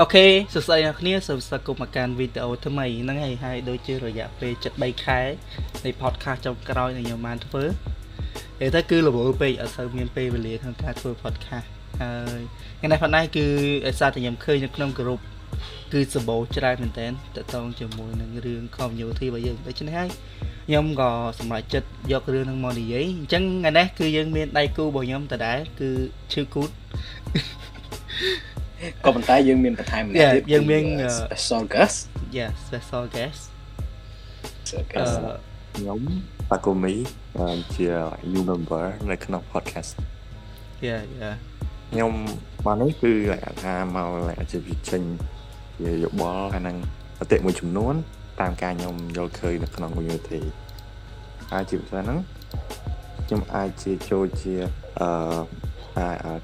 អូខេសួស្តីអ្នកគ្នាសូមស្វាគមន៍មកកាន់វីដេអូថ្មីហ្នឹងហើយហើយដូចជារយៈពេល73ខែនៃ podcast ចុងក្រោយដែលខ្ញុំបានធ្វើនិយាយទៅគឺរវល់ពេកអត់សូវមានពេលវេលាក្នុងការធ្វើ podcast ហើយថ្ងៃនេះប៉ុណ្ណេះគឺដោយសារតែខ្ញុំឃើញនៅក្នុងក្រុមគឺសម្បូរច្រើនមែនតើតកតងជាមួយនឹងរឿង community របស់យើងដូច្នេះហើយខ្ញុំក៏សម្រេចចិត្តយករឿងហ្នឹងមកនិយាយអញ្ចឹងថ្ងៃនេះគឺយើងមានដៃគូរបស់ខ្ញុំដដែលគឺឈឺគូត ក៏ប៉ុន្តែយើងមានបន្ថែមម្នាក់ទៀតយើងមាន special guest yeah special guest ខ្ញុំតាកូមីជា new member នៅក្នុង podcast yeah yeah ខ្ញុំមកនេះគឺថាមកជាវិចេញជាយោបល់អាហ្នឹងអតិមួយចំនួន តាមការខ្ញុំយល់ឃើញនៅក្នុង community ហើយជាពិសេសហ្នឹងខ្ញុំអាចជាចូលជាអឺ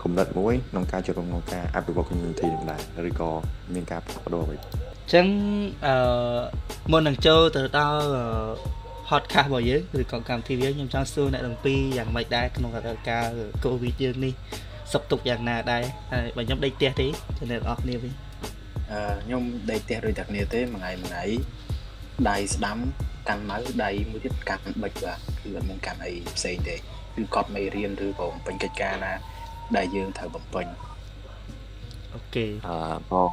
គំនិតមួយក្នុងការចូលរួមក្នុងការអភិវឌ្ឍ community នេះដែរឬក៏មានការផ្លាស់ប្ដូរអ្វីអញ្ចឹងអឺមុននឹងចូលទៅដល់ podcast របស់យើងឬក៏កម្មវិធីយើងខ្ញុំចង់សួរអ្នកទាំងពីរយ៉ាងម៉េចដែរក្នុងរដូវកាល COVID យើងនេះសុខទុក្ខយ៉ាងណាដែរហើយបើខ្ញុំដេកផ្ទះទេជំរាបអស់គ្នាវិញអឺខ្ញុំដេកផ្ទះដូចតែគ្នាទេមួយថ្ងៃមួយថ្ងៃដៃស្ដាំកាន់ម៉ៅដៃមួយទៀតកាន់បិចបាទគឺអត់មានកាន់អីផ្សេងទេគឺកត់មេរៀនឬក៏បំពេញកិច្ចការណា ដែលយើងត្រូវបំពេញអូខេអឺបង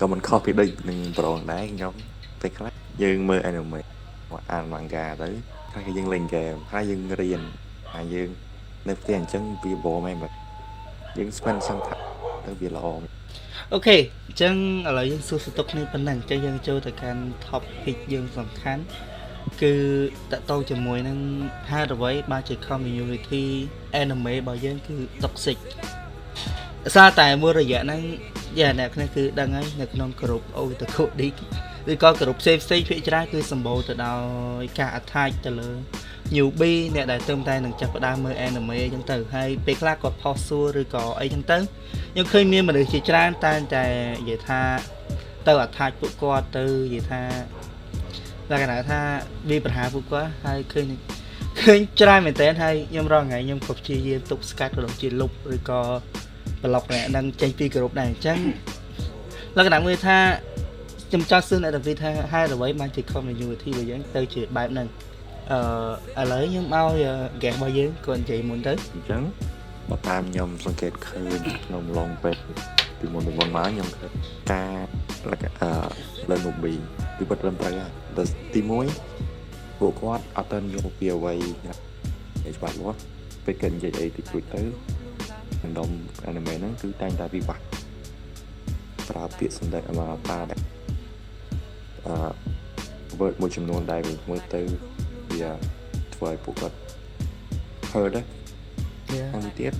ក៏មិនខុសពីដូចនឹងប្រងដែរខ្ញុំពេលខ្លះយើងមើល anime មកអាន manga ទៅហើយយើងលេងហ្គេមហើយយើងរៀនហើយយើងនៅផ្ទះអញ្ចឹងវាបរមែនបាទយើង spend សង្ឃៈទៅវាល្អអូខេអញ្ចឹងឥឡូវយើងសួរសតុកគ្នាប៉ុណ្ណឹងអញ្ចឹងយើងចូលទៅកាន់ topic យើងសំខាន់ គឺតកតងជាមួយនឹងហេតុអ្វីបានជា community anime របស់យើងគឺ toxic សារតែមួយរយៈហ្នឹងយ៉ាអ្នកគ្នាគឺដឹងហើយនៅក្នុងក្រុមអូតកូឌីឬក៏ក្រុមផ្សេងផ្សេងភាគច្រើនគឺសម្បូរទៅដោយការ attack ទៅលើ newbie អ្នកដែលទៅតែនឹងចាប់ផ្ដើមមើល anime អញ្ចឹងទៅហើយពេលខ្លះគាត់ផុសសួរឬក៏អីអញ្ចឹងទៅខ្ញុំឃើញមានមនុស្សជាច្រើនតែតែនិយាយថាទៅ attack ពួកគាត់ទៅនិយាយថា លក្ខណៈថាវាបញ្ហាពួកគាត់ហើយឃើញឃើញច្រើនមែនតើហើយខ្ញុំរងថ្ងៃខ្ញុំក៏ព្យាយាមទប់ស្កាត់ក៏ដូចជាលុបឬក៏ប្លុកអ្នកនឹងចេញពីក្រុមដែរអញ្ចឹងលក្ខណៈមួយថាខ្ញុំចង់សួរអ្នកតាវីថាហេតុអ្វីបានជា community របស់យើងទៅជាបែបហ្នឹងអឺឥឡូវខ្ញុំឲ្យ guest របស់យើងគាត់និយាយមុនទៅអញ្ចឹងបើតាមខ្ញុំសង្កេតឃើញក្នុង long page ពីមុនទៅមុនមកខ្ញុំឃើញការអឺលើ newbie ពីពិតត្រឹមត្រូវហើយតែ ទី1ពួកគាត់អត់ទាន់យកពីអ្វីណាច្បាស់លាស់ពេលគេនិយាយអីតិចតួចទៅក្នុងដុំ anime ហ្នឹងគឺតែងតែវិបាកប្រើពាក្យសម្ដីមកប្រើអឺ word មួយចំនួនដែលមើលទៅវាធ្វើឲ្យពួកគាត់ hurt ដែរហើយទៀត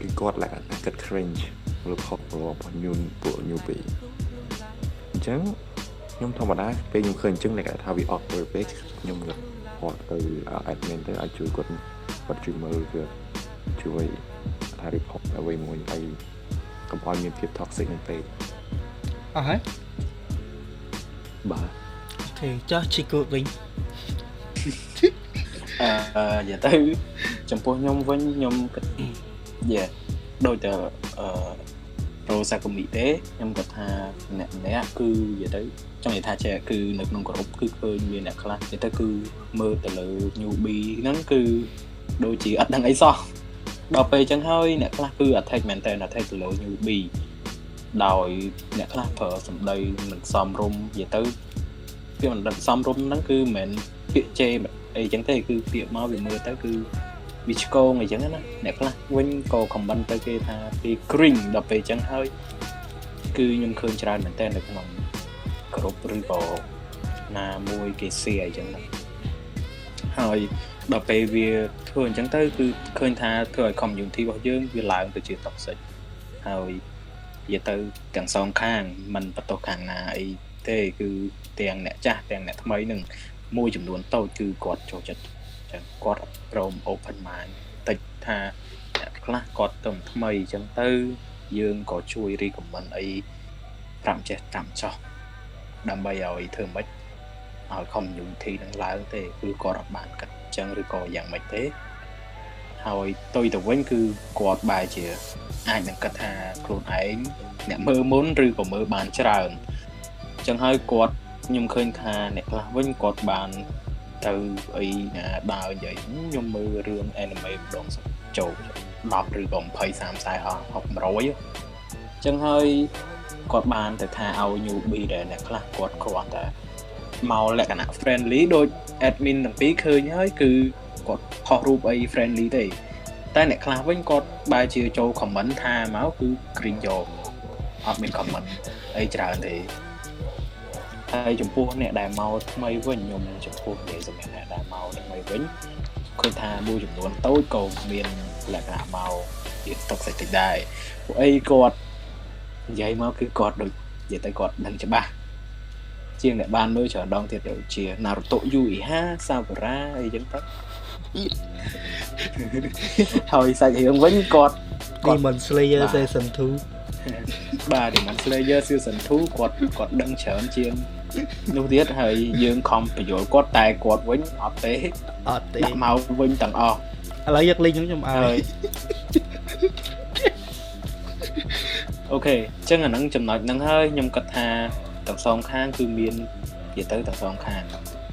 គឺគាត់ឡើងគិត cringe ឬខករបស់ new ពួក newbie អញ្ចឹង ខ្ញុំធម្មតាពេលខ្ញុំឃើញអញ្ចឹងគេថាវា awkward ពេកខ្ញុំគាត់ទៅ admin ទៅឲ្យជួយគាត់គាត់ជួយមើលវាជួយថា report អ្វីមួយហើយកុំឲ្យមានភាព toxic នឹងពេកអស់ហើយបាទអូខេចោះជីគូតវិញអឺនិយាយទៅចំពោះខ្ញុំវិញខ្ញុំគិតយេដូចតែអឺប្រូសាកូមីទេខ្ញុំគាត់ថាម្នាក់ម្នាក់គឺនិយាយទៅច ង់និយាយថាចេះគឺនៅក្នុងក្រុមគឺឃើញមានអ្នកខ្លះនិយាយទៅគឺមើលទៅលើ newbie ហ្នឹងគឺដូចជាអត់ដឹងអីសោះដល់ពេលអញ្ចឹងហើយអ្នកខ្លះគឺ attack មែនតើ attack ទៅលើ newbie ដោយអ្នកខ្លះប្រើសម្ដីមិនសមរម្យនិយាយទៅពាក្យមិនសមរម្យហ្នឹងគឺមិនមែនពាក្យជេរអីអញ្ចឹងទេគឺពាក្យមកវាមើលទៅគឺវាឆ្កងអីចឹងណាអ្នកខ្លះវិញក៏ comment ទៅគេថាពី green ដល់ពេលអញ្ចឹងហើយគឺខ្ញុំឃើញច្រើនមែនតើនៅក្នុង គ្រប់ឬក៏ណាមួយគេ share អញ្ចឹងណាហើយដល់ពេលវាធ្វើអញ្ចឹងទៅគឺឃើញថាធ្វើឲ្យ community របស់យើងវាឡើងទៅជា toxic ហើយនិយាយទៅទាំងសងខាងมันបន្ទោសខាងណាអីទេគឺទាំងអ្នកចាស់ទាំងអ្នកថ្មីនឹងមួយចំនួនតូចគឺគាត់ចូលចិត្តចឹងគាត់ព្រម open mind តិចថាអ្នកខ្លះគាត់ទៅថ្មីអញ្ចឹងទៅ យើងក៏ជួយ recommend អី5ចេះតាមចោះ ដើម្បីឲ្យធ្វើម៉េចឲ្យ community នឹងឡើងទេគឺគាត់អត់បានកាត់អញ្ចឹងឬក៏យ៉ាងម៉េចទេហើយទុយទៅវិញគឺគាត់បែរជាអាចនឹងគិតថាខ្លួនឯងអ្នកមើលមុនឬក៏មើលបានច្រើនអញ្ចឹងហើយគាត់ខ្ញុំឃើញថាអ្នកខ្លះវិញគាត់បានទៅអីណាដើរនិយាយខ្ញុំមើលរឿង anime ម្ដងចូល10ឬក៏20 30 40 60 100អញ្ចឹងហើយ គាត់បានទៅថាឲ្យ newbie ដែលអ្នកខ្លះគាត់គ្រាន់តែមកលក្ខណៈ friendly ដូច admin ទាំងពីរឃើញហើយគឺគាត់ផុសរូបអី friendly ទេតែអ្នកខ្លះវិញគាត់បែរជាចូល comment ថាមកគឺ green យកអត់មាន comment អីច្រើនទេហើយចំពោះអ្នកដែលមកថ្មីវិញខ្ញុំចំពោះនិយាយសម្រាប់អ្នកដែលមកថ្មីវិញឃើញថាមួយចំនួនតូចក៏មានលក្ខណៈមកជាតុកសិចតិចដែរពួកអីគាត់ និយាយមកគឺគាត់ដូចនិយាយទៅគាត់ដឹងច្បាស់ជាងអ្នកបានមើលច្រើនដងទៀតដូចជា Naruto Uchiha Sakura អីចឹងទៅហើយសាច់រឿងវិញគាត់ Demon Slayer Season 2បាទ Demon Slayer Season 2គាត់គាត់ដឹងច្រើនជាងនោះទៀតហើយយើងខំបញ្យល់គាត់តែគាត់វិញអត់ទេអត់ទេមកវិញទាំងអស់ឥឡូវយកលេងខ្ញុំខ្ញុំឲ្យ អូខេអញ្ចឹងអាហ្នឹងចំណុចហ្នឹងហើយខ្ញុំគិតថាទាំងសងខាងគឺមាននិយាយទៅទាំងសងខាង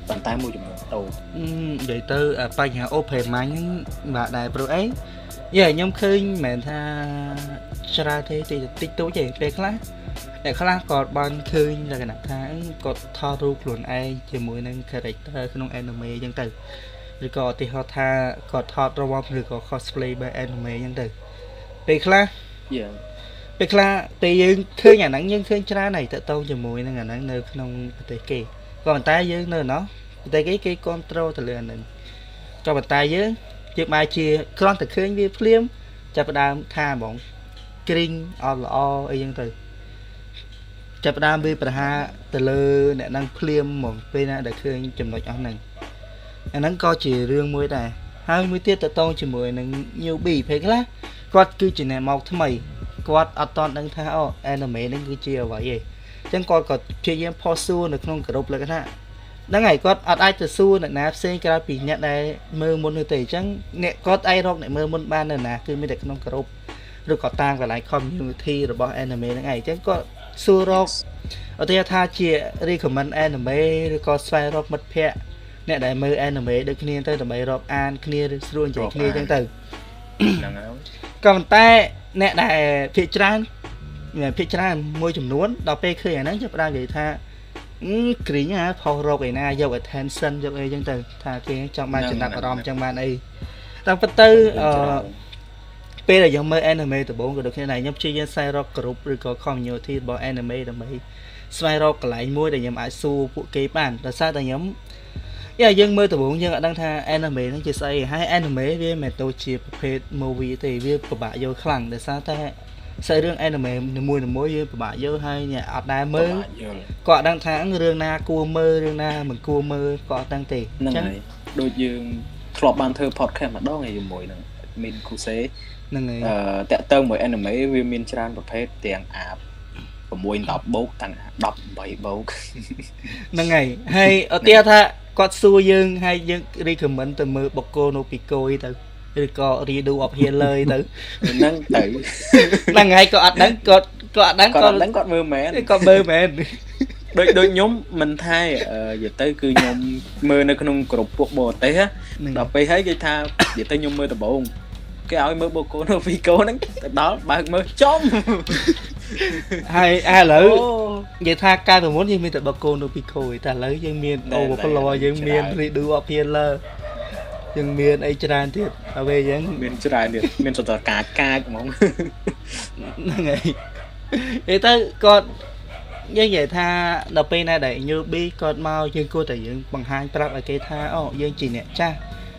ប៉ុន្តែមួយចំនួនតូចនិយាយទៅបញ្ហា open mind ហ្នឹងបាទដែរព្រោះអីយ៉ាខ្ញុំឃើញមិនមែនថាច្រើនទេតិចតិចតូចទេពេលខ្លះតែខ្លះក៏បានឃើញលក្ខណៈថាគាត់ថតរូបខ្លួនឯងជាមួយនឹង character ក្នុង anime អញ្ចឹងទៅឬក៏ឧទាហរណ៍ថាគាត់ថតរវល់ឬក៏ cosplay បែប anime អញ្ចឹងទៅពេលខ្លះយ៉ា ពេលខ្លះពេលយើងឃើញអាហ្នឹងយើងឃើញច្រើនហើយតកតងជាមួយនឹងអាហ្នឹងនៅក្នុងប្រទេសគេក៏ប៉ុន្តែយើងនៅណោះប្រទេសគេគេគ្រប់គ្រងទៅលើអាហ្នឹងក៏ប៉ុន្តែយើងយើងបែរជាគ្រាន់តែឃើញវាភ្លាមចាប់ផ្ដើមថាហ្មងគ្រីងអត់ល្អអីចឹងទៅចាប់ផ្ដើមវាប្រហាទៅលើអ្នកហ្នឹងភ្លាមហ្មងពេលណាដែលឃើញចំណុចអស់ហ្នឹងអាហ្នឹងក៏ជារឿងមួយដែរហើយមួយទៀតតកតងជាមួយនឹង newbie ពេលខ្លះគាត់គឺជាអ្នកមកថ្មី គាត់អត់តន់ដឹងថាអូ anime នេះគឺជាអ្វីទេអញ្ចឹងគាត់ក៏ព្យាយាមផុសសួរនៅក្នុងក្រុមលក្ខណៈហ្នឹងហើយគាត់អត់អាចទៅសួរអ្នកណាផ្សេងក្រៅពីអ្នកដែលមើលមុននោះទេអញ្ចឹងអ្នកគាត់អាចរកអ្នកមើលមុនបាននៅណាគឺមានតែក្នុងក្រុមឬក៏តាមកន្លែង community របស់ anime ហ្នឹងឯងអញ្ចឹងគាត់សួររកឧទាហរណ៍ថាជា recommend anime ឬក៏ស្វែងរកមិត្តភ័ក្តិអ្នកដែលមើល anime ដូចគ្នាទៅដើម្បីរកអានគ្នាឬស្រួលនិយាយគ្នាអញ្ចឹងទៅហ្នឹងហើយក៏ប៉ុន្តែ អ្នកដែលភាកច្រើនភាកច្រើនមួយចំនួនដល់ពេលឃើញអាហ្នឹងចាប់ផ្ដើមនិយាយថាគ្រីងហ่าផុសរកឯណាយក attention យកអីចឹងទៅថាគេចង់បានចំណាប់អារម្មណ៍ចឹងបានអីតាមពិតទៅអឺពេលដែលយើងមើល anime ដំបូងក៏ដូចគ្នាដែរខ្ញុំព្យាយាមស្វែងរក group ឬក៏ community របស់ anime ដើម្បីស្វែងរកកន្លែងមួយដែលខ្ញុំអាចសួរពួកគេបានដោយសារតែខ្ញុំ យ៉ាយើងមើលដំបូងយើងអត់ដឹងថា anime ហ្នឹងជាស្អីហើយ anime វាមិនទៅជាប្រភេទ movie ទេវាពិបាកយល់ខ្លាំងដោយសារតែសាច់រឿង anime នីមួយៗយើងពិបាកយល់ហើយអ្នកអត់ដែរមើលក៏អត់ដឹងថារឿងណាគួរមើលរឿងណាមិនគួរមើលក៏អត់ដឹងទេអញ្ចឹងដូចយើងធ្លាប់បានធ្វើ podcast ម្ដងជាមួយនឹងមានគូសេហ្នឹងហើយអឺតាក់ទងមួយ anime វាមានច្រើនប្រភេទទាំងអា6 10បូកទាំង18បូកហ្នឹងហើយហើយឧទាហរណ៍ថា គាត់សួរយើងហើយយើង recommend ទៅមើលបកគោនៅពីគោយទៅឬក៏ redo of healer ទៅហ្នឹងទៅហ្នឹងហើយក៏អត់ដឹងគាត់គាត់អត់ដឹងគាត់អត់ដឹងគាត់មើលមែនគាត់មើលមែនដូចដូចខ្ញុំមិនថានិយាយទៅគឺខ្ញុំមើលនៅក្នុងក្រុមពួកបរទេសដល់ពេលហើយគេថានិយាយទៅខ្ញុំមើលដំបូងគេឲ្យមើលបូកូនៅវីកូហ្នឹងទៅដល់បើកមើលចំហើយឥឡូវ និយាយថាកាលពីមុនយើងមានតែបូកូនៅវីកូឯតែឥឡូវយើងមាន overflow យើងមាន redo of healer យើងមានអីច្រើនទៀតហើយពេលយើងមានច្រើនទៀតមានសតកាចកាចហ្មងហ្នឹងហើយនិយាយទៅគាត់យើងនិយាយថាដល់ពេលណាដែល newbie គាត់មកយើងគួរតែយើងបង្ហាញប្រាប់ឲ្យគេថាអូយើងជាអ្នកចាស់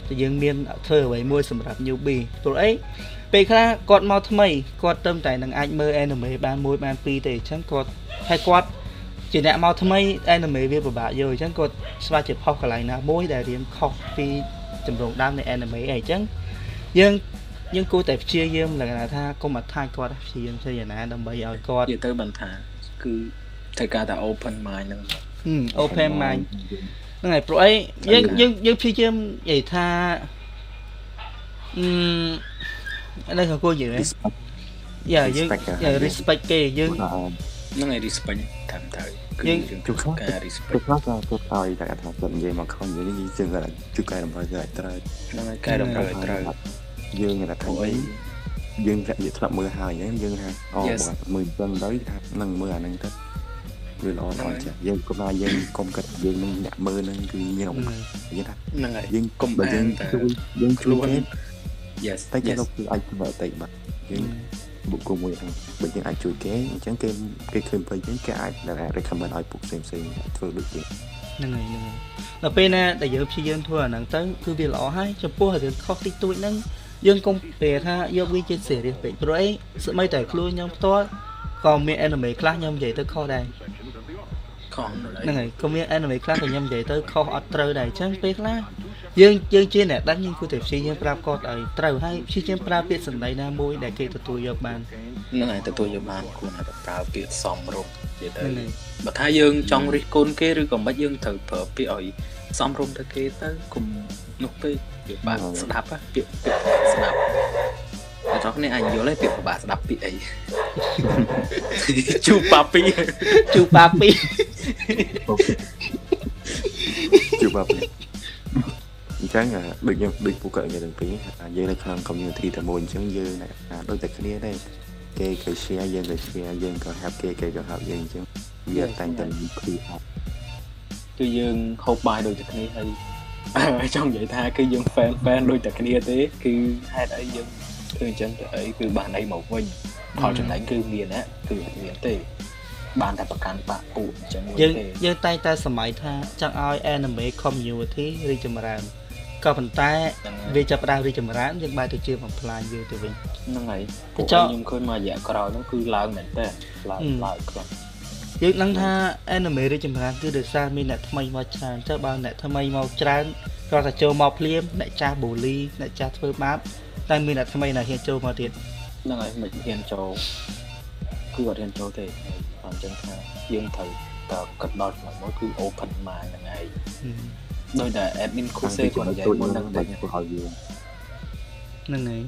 តែយើងមានធ្វើអ្វីមួយសម្រាប់ newbie ព្រោះអី ពេលខ្លះគាត់មកថ្មីគាត់ទៅតែនឹងអាចមើល anime បានមួយបានពីរទេអញ្ចឹងគាត់ហើយគាត់ជាអ្នកមកថ្មី anime វាពិបាកយល់អញ្ចឹងគាត់ស្វែងជាផុសកន្លែងណាមួយដែលរៀនខុសពីចម្រងដើមនៃ anime អីអញ្ចឹងយើងយើងគួរតែព្យាយាមលក្ខណៈថាកុំអត់ថាគាត់ព្យាយាមធ្វើយ៉ាងណាដើម្បីឲ្យគាត់និយាយទៅបានថាគឺត្រូវការតែ open mind ហ្នឹង open mind ហ្នឹងហើយព្រោះអីយើងយើងយើងព្យាយាមនិយាយថាអឺ អានេះក៏គួរនិយាយដែរយ៉ាយើង Respect យ៉ា respect គេយើងហ្នឹងហើយ respect តាមទៅគឺយើងយើងជួបខ្លះការទៅ respect ខ្លះក៏ទៅឲ្យតែថាគាត់និយាយមកខំនិយាយនេះយើងគាត់ជួយកែតម្រូវគឺអាចត្រូវហ្នឹងហើយកែតម្រូវឲ្យត្រូវយើងគេថាព្រោះអីយើងធ្លាប់និយាយធ្លាប់មើលហើយហ្នឹងយើងថាអូ Yes. បើមើលអញ្ចឹងទៅថានឹងមើលអាហ្នឹងទៅវាល្អហ្នឹងអហើយត់ចាស់យើងគាត់ថាយើងកុំគិតថាយើងនឹងអ្នកមើលហ្នឹងគឺមានអំណាចនិយាយថាហ្នឹងហើយយើងកុំបើយើងអានតែជួយយើងជួយខ្លួនគេ yes តែគេ yes ទៅគឺអាចធ្វើតែបាត់យើងបុគ្គលមួយហ្នឹងបើយើងអាចជួយគេអញ្ចឹងគេគេឃើញពេកយើងគេអាច recommend ឲ្យពួកផ្សេងផ្សេងៗធ្វើដូចគេហ្នឹងហើយហ្នឹងហើយដល់ពេលណាដែលយើងព្យាយាមធ្វើអាហ្នឹងទៅគឺវាល្អហើយចំពោះរឿងខុសតិចតួចហ្នឹងយើងកុំពេលថាយកវាជា serious ពេកព្រោះអីស្មីតែខ្លួនខ្ញុំផ្ទាល់ក៏មាន anime ខ្លះខ្ញុំនិយាយទៅខុសដែរខំដល់ហ្នឹងហើយក៏មាន anime ខ្លះក៏ខ្ញុំនិយាយទៅខុសអត់ត្រូវដែរអញ្ចឹងពេលខ្លះ យើងយើងជាអ្នកដឹងយើងគួរតែព្យាយាមប្រាប់គាត់ឲ្យត្រូវហើយព្យាយាមប្រើពាក្យសម្ដីណាមួយដែលគេទទួលយកបានហ្នឹងហើយទទួលយកបានគួរតែប្រើពាក្យសមរម្យនិយាយទៅហ្នឹងហើយបើថាយើងចង់រិះគន់គេឬក៏មិនយើងត្រូវប្រើពាក្យឲ្យសមរម្យទៅគេទៅកុំនោះពេកវាបាក់ស្ដាប់ហ៎ពាក្យពាក្យស្ដាប់តែដល់គ្នាអាចយល់ទេពាក្យពិបាកស្ដាប់ពាក្យអីជូប៉ាពីជូប៉ាពីជួបបាប់នេះ អញ្ចឹងអាដូចខ្ញុំដូចពួកគាត់និយាយទាំងពីរថាយើងនៅក្នុង community តែមួយអញ្ចឹងយើងអាដូចតែគ្នាដែរគេក៏ share យើងក៏ share យើងក៏ help គេគេក៏ help យើងអញ្ចឹងវាតែងតែមានគ្រូ help គឺយើងហូបបាយដូចតែគ្នាហើយចង់និយាយថាគឺយើង fan fan ដូចតែគ្នាទេ គឺហេតុអីយើងធ្វើអញ្ចឹងទៅអីគឺបានអីមកវិញផលចំណេញគឺមានណាគឺអត់មានទេបានតែប្រកាន់បាក់ពួកអញ្ចឹងមួយយើងទេយើងតែងតែសម័យថាចង់ឲ្យ anime community រីកចម្រើន ក៏ប៉ុន្តែហ្នឹងហើយវាចាប់ផ្ដើមរីកចម្រើនយើងបែរទៅជាបំផ្លាញយើងទៅវិញហ្នឹងហើយទៅពួកចុះខ្ញុំឃើញមករយៈក្រោយហ្នឹងគឺឡើងមែនតើឡើងអឺឡើងខ្លាំងយើងដឹងថា anime រីកចម្រើនគឺដោយសារមានអ្នកថ្មីមកច្រើនទៅបើអ្នកថ្មីមកច្រើនគាត់តែចូលមកភ្លាមអ្នកចាស់បូលីអ្នកចាស់ធ្វើបាបតែមានអ្នកថ្មីណាហ៊ានចូលមកទៀតហ្នឹងហើយមិនហ៊ានចូលគឺអត់ហ៊ានចូលទេហើយអញ្ចឹងថាយើងត្រូវតើគិតដល់ចំណុចមួយគឺ open mind ហ្នឹងហើយ ដោយតែ admin គូសេគាត់និយាយមុនហ្នឹងតែតែពួកឲ្យយើងហ្នឹងហើយ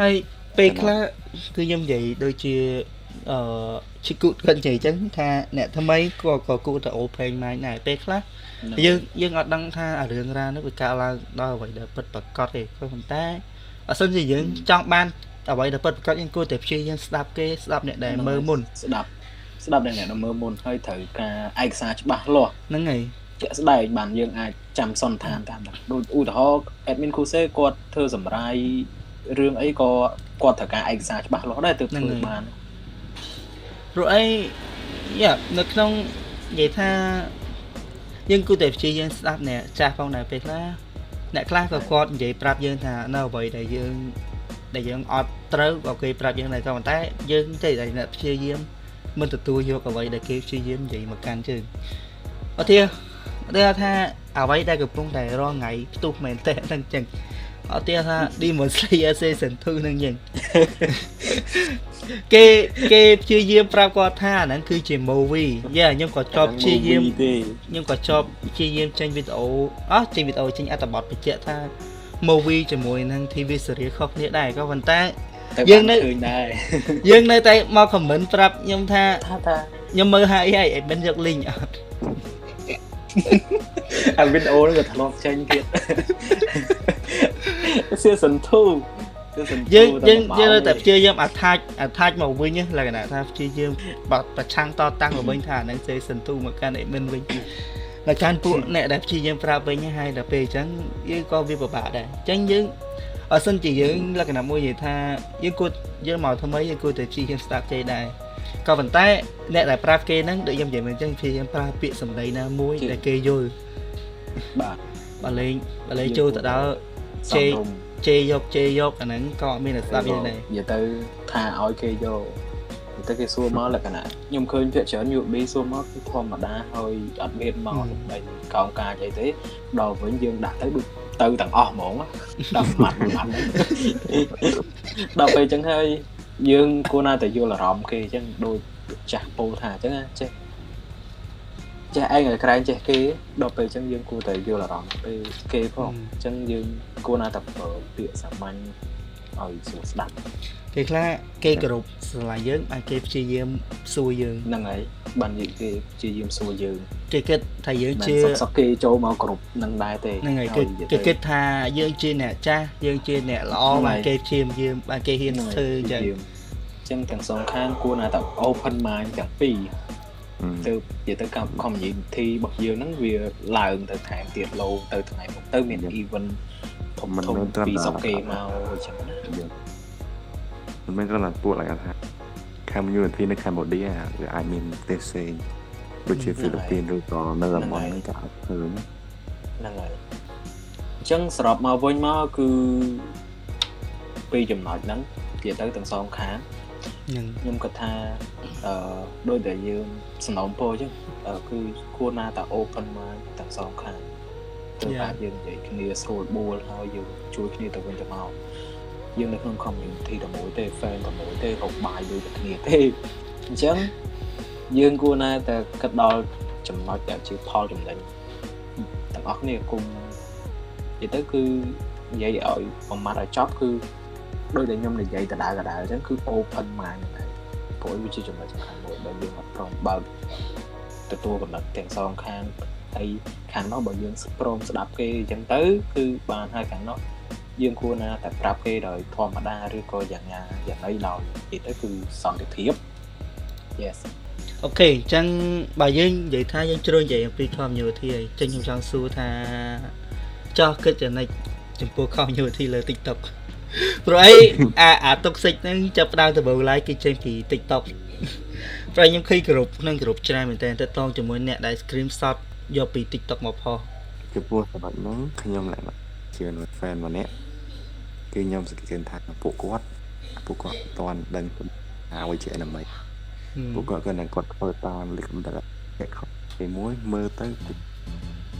ហើយពេលខ្លះគឺខ្ញុំនិយាយដូចជាអឺឈីគូគាត់និយាយអញ្ចឹងថាអ្នកថ្មីក៏ក៏គួរតែ open mind ដែរពេលខ្លះយើងយើងអត់ដឹងថាអារឿងរ៉ាវនេះវាកើតឡើងដល់អ្វីដែលពិតប្រាកដទេក៏ប៉ុន្តែអសិនជាយើងចង់បានអ្វីដែលពិតប្រាកដយើងគួរតែព្យាយាមស្ដាប់គេស្ដាប់អ្នកដែលមើលមុនស្ដាប់ស្ដាប់តែអ្នកដែលមើលមុនហើយត្រូវការឯកសារច្បាស់លាស់ហ្នឹងហើយ ជាក់ស្ដែងបានយើងអាចចាំសន្និដ្ឋានតាមដែរដូចឧទាហរណ៍ admin គូសេគាត់ធ្វើសម្រាយរឿងអីក៏គាត់ត្រូវការឯកសារច្បាស់លាស់ដែរទើបធ្វើបានព្រោះអីយ៉ានៅក្នុងនិយាយថាយើងគួរតែព្យាយាមស្ដាប់អ្នកចាស់ផងដែរពេលខ្លះអ្នកខ្លះក៏គាត់និយាយប្រាប់យើងថានៅអ្វីដែលយើងដែលយើងអត់ត្រូវក៏គេប្រាប់យើងដែរក៏ប៉ុន្តែយើងតែតែអ្នកព្យាយាមមិនទទួលយកអ្វីដែលគេព្យាយាមនិយាយមកកាន់ជើងអត់ទេ ឧទាហរណ៍ថាអ្វីដែលកំពុងតែរងថ្ងៃផ្ទុះមែនតើហ្នឹងចឹងអត់ទេថា Demon Slayer Season 2ហ្នឹងចឹងគេគេព្យាយាមប្រាប់គាត់ថាអាហ្នឹងគឺជា movie យ៉ាខ្ញុំក៏ជាប់ព្យាយាមទេខ្ញុំក៏ជាប់ព្យាយាមចេញវីដេអូអោះចេញវីដេអូចេញអត្ថបទបញ្ជាក់ថា movie ជាមួយនឹង TV series ខុសគ្នាដែរក៏ប៉ុន្តែតែយើងនៅឃើញដែរយើងនៅតែមក comment ប្រាប់ខ្ញុំថាថាថាខ្ញុំមើលហើយហើយអេមិនយក link អត់ អាវីដេអូហ្នឹងក៏ធ្លាប់ចេញទៀត season 2 season 2យើងយើងមកយើងនៅតែព្យាយាម attach attach មកវិញណាលក្ខណៈថាព្យាយាមបាត់ប្រឆាំងតតាំងមកវិញថាអាហ្នឹង season 2មកកាន់ admin វិញតែកាន់ពួកអ្នកដែលព្យាយាមប្រាប់វិញហើយដល់ពេលអញ្ចឹងយើងក៏វាពិបាកដែរអញ្ចឹងយើងអសិនជាយើងលក្ខណៈមួយនិយាយថាយើងគួរយើងមកថ្មីយើងគួរតែព្យាយាមស្ដាប់គេដែរ ក៏ប៉ុន្តែអ្នកដែលប្រាប់គេហ្នឹងដូចខ្ញុំនិយាយមកអញ្ចឹងព្យាយាមប្រើពាក្យសម្ដីណាមួយដែលគេយល់បាទបើលេងបើលេងចូលទៅដល់សំរុំជេរយកជេរយកអាហ្នឹងក៏អត់មានអ្នកស្ដាប់យើងដែរនិយាយទៅថាឲ្យគេយកនិយាយទៅគេសួរមកលក្ខណៈខ្ញុំឃើញភាគច្រើន USB សួរមកគឺធម្មតាហើយអត់មានមកដើម្បីកោងការអីទេដល់វិញយើងដាក់ទៅដូចទៅទាំងអស់ហ្មងដល់ម៉ាត់ម៉ាត់ហ្នឹងដល់ពេលអញ្ចឹងហើយ យើងគួរណាតែយល់អារម្មណ៍គេអញ្ចឹងដូចចាស់ពោលថាអញ្ចឹងណាចេះចេះឯងឲ្យក្រែងចេះគេដល់ពេលអញ្ចឹងយើងគួរតែយល់អារម្មណ៍ពេលគេផងអញ្ចឹងយើងគួរណាតែប្រើពាក្យសាមញ្ញឲ្យស្រួលស្ដាប់ គេខ្លះគេគោរពស្រឡាញ់យើងអាចគេព្យាយាមសួរយើងហ្នឹងហើយបាននិយាយគេព្យាយាមសួរយើងគេគិតថាយើងមិនជាសុកសុកគេចូលមកគ្រប់នឹងដែរទេហ្នឹងហើយគេឲ្យនិយាយគេទៅគិតថាយើងជាអ្នកចាស់យើងជាអ្នកល្អហ្នឹងហើយបាទគេព្យាយាមបាទគេហ៊ានធ្វើអញ្ចឹងយើងអញ្ចឹងទាំងសងខាងគួរណាតែ open mind ទាំងពីរទៅនិយាយទៅកម្ម community របស់យើងហ្នឹងវាឡើងទៅថែមទៀតលោទៅថ្ងៃមុខទៅមាន event ធំមិនធំមែនត្រឹមពីតែសុកគេមកអញ្ចឹងណា មិនមែនគ្រាន់តែពួកឡើងថា community នៅ Cambodia វាអាចមានប្រទេសផ្សេងដូចជាហ្វីលីពីនឬក៏នៅតំបន់ហ្នឹងក៏អាចឃើញហ្នឹងហើយអញ្ចឹងសរុបមកវិញមកគឺពីចំណុចហ្នឹងនិយាយទៅទាំងសងខាងហ្នឹងខ្ញុំគិតថាអឺដោយតែយើងសំណូមពរអញ្ចឹងអឺគឺគួរណាតែ open mind ទាំងសងខាងទើបអាចយើងនិយាយគ្នាស្រួលបួលហើយយើងជួយគ្នាទៅវិញទៅមក យើងនៅក្នុង community តែមួយទេ fan តែមួយទេរកបាយដូចតែគ្នាទេអញ្ចឹងយើងគួរណាតែគិតដល់ចំណុចដែលជាផលចំណេញទាំងអស់គ្នាគុំនិយាយទៅគឺនិយាយឲ្យបំមាត់ឲ្យចប់គឺដោយដែលខ្ញុំនិយាយដដែលដដែលអញ្ចឹងគឺ open mind ហ្នឹងហើយព្រោះវាជាចំណុចសំខាន់មួយដែលយើងអត់ព្រមបើកទទួលកំណត់ទាំងសងខាងហើយខាងនោះបើយើងព្រមស្ដាប់គេអញ្ចឹងទៅគឺបានហើយខាងនោះ យើងគួរណាតែប្រាប់គេដោយធម្មតាឬក៏យ៉ាងណាយ៉ាងអីដោយនិយាយទៅគឺសន្តិភាព yes អូខេអញ្ចឹងបើយើងនិយាយថាយើងជ្រុលនិយាយអំពី community ហើយចឹងខ្ញុំចង់សួរថាចោះគិតចំណិចចំពោះ community លើ TikTok ព្រោះអីអាអា toxic ហ្នឹងចាប់ផ្ដើមដំបូង like គេចេញពី TikTok ព្រោះខ្ញុំឃើញគ្រប់ក្នុងគ្រប់ច្រើនមែនតើតតងជាមួយអ្នកដែល screenshot យកពី TikTok មកផុសចំពោះសម្រាប់ហ្នឹងខ្ញុំឡើងជា fan ម្នាក់ គឺខ្ញុំសង្កេតថាពួកគាត់ពួកគាត់មិនទាន់ដឹងអ្វីជា anime ពួកគាត់គាត់នឹងគាត់ធ្វើតាមលិខិតតែគេមួយមើលទៅ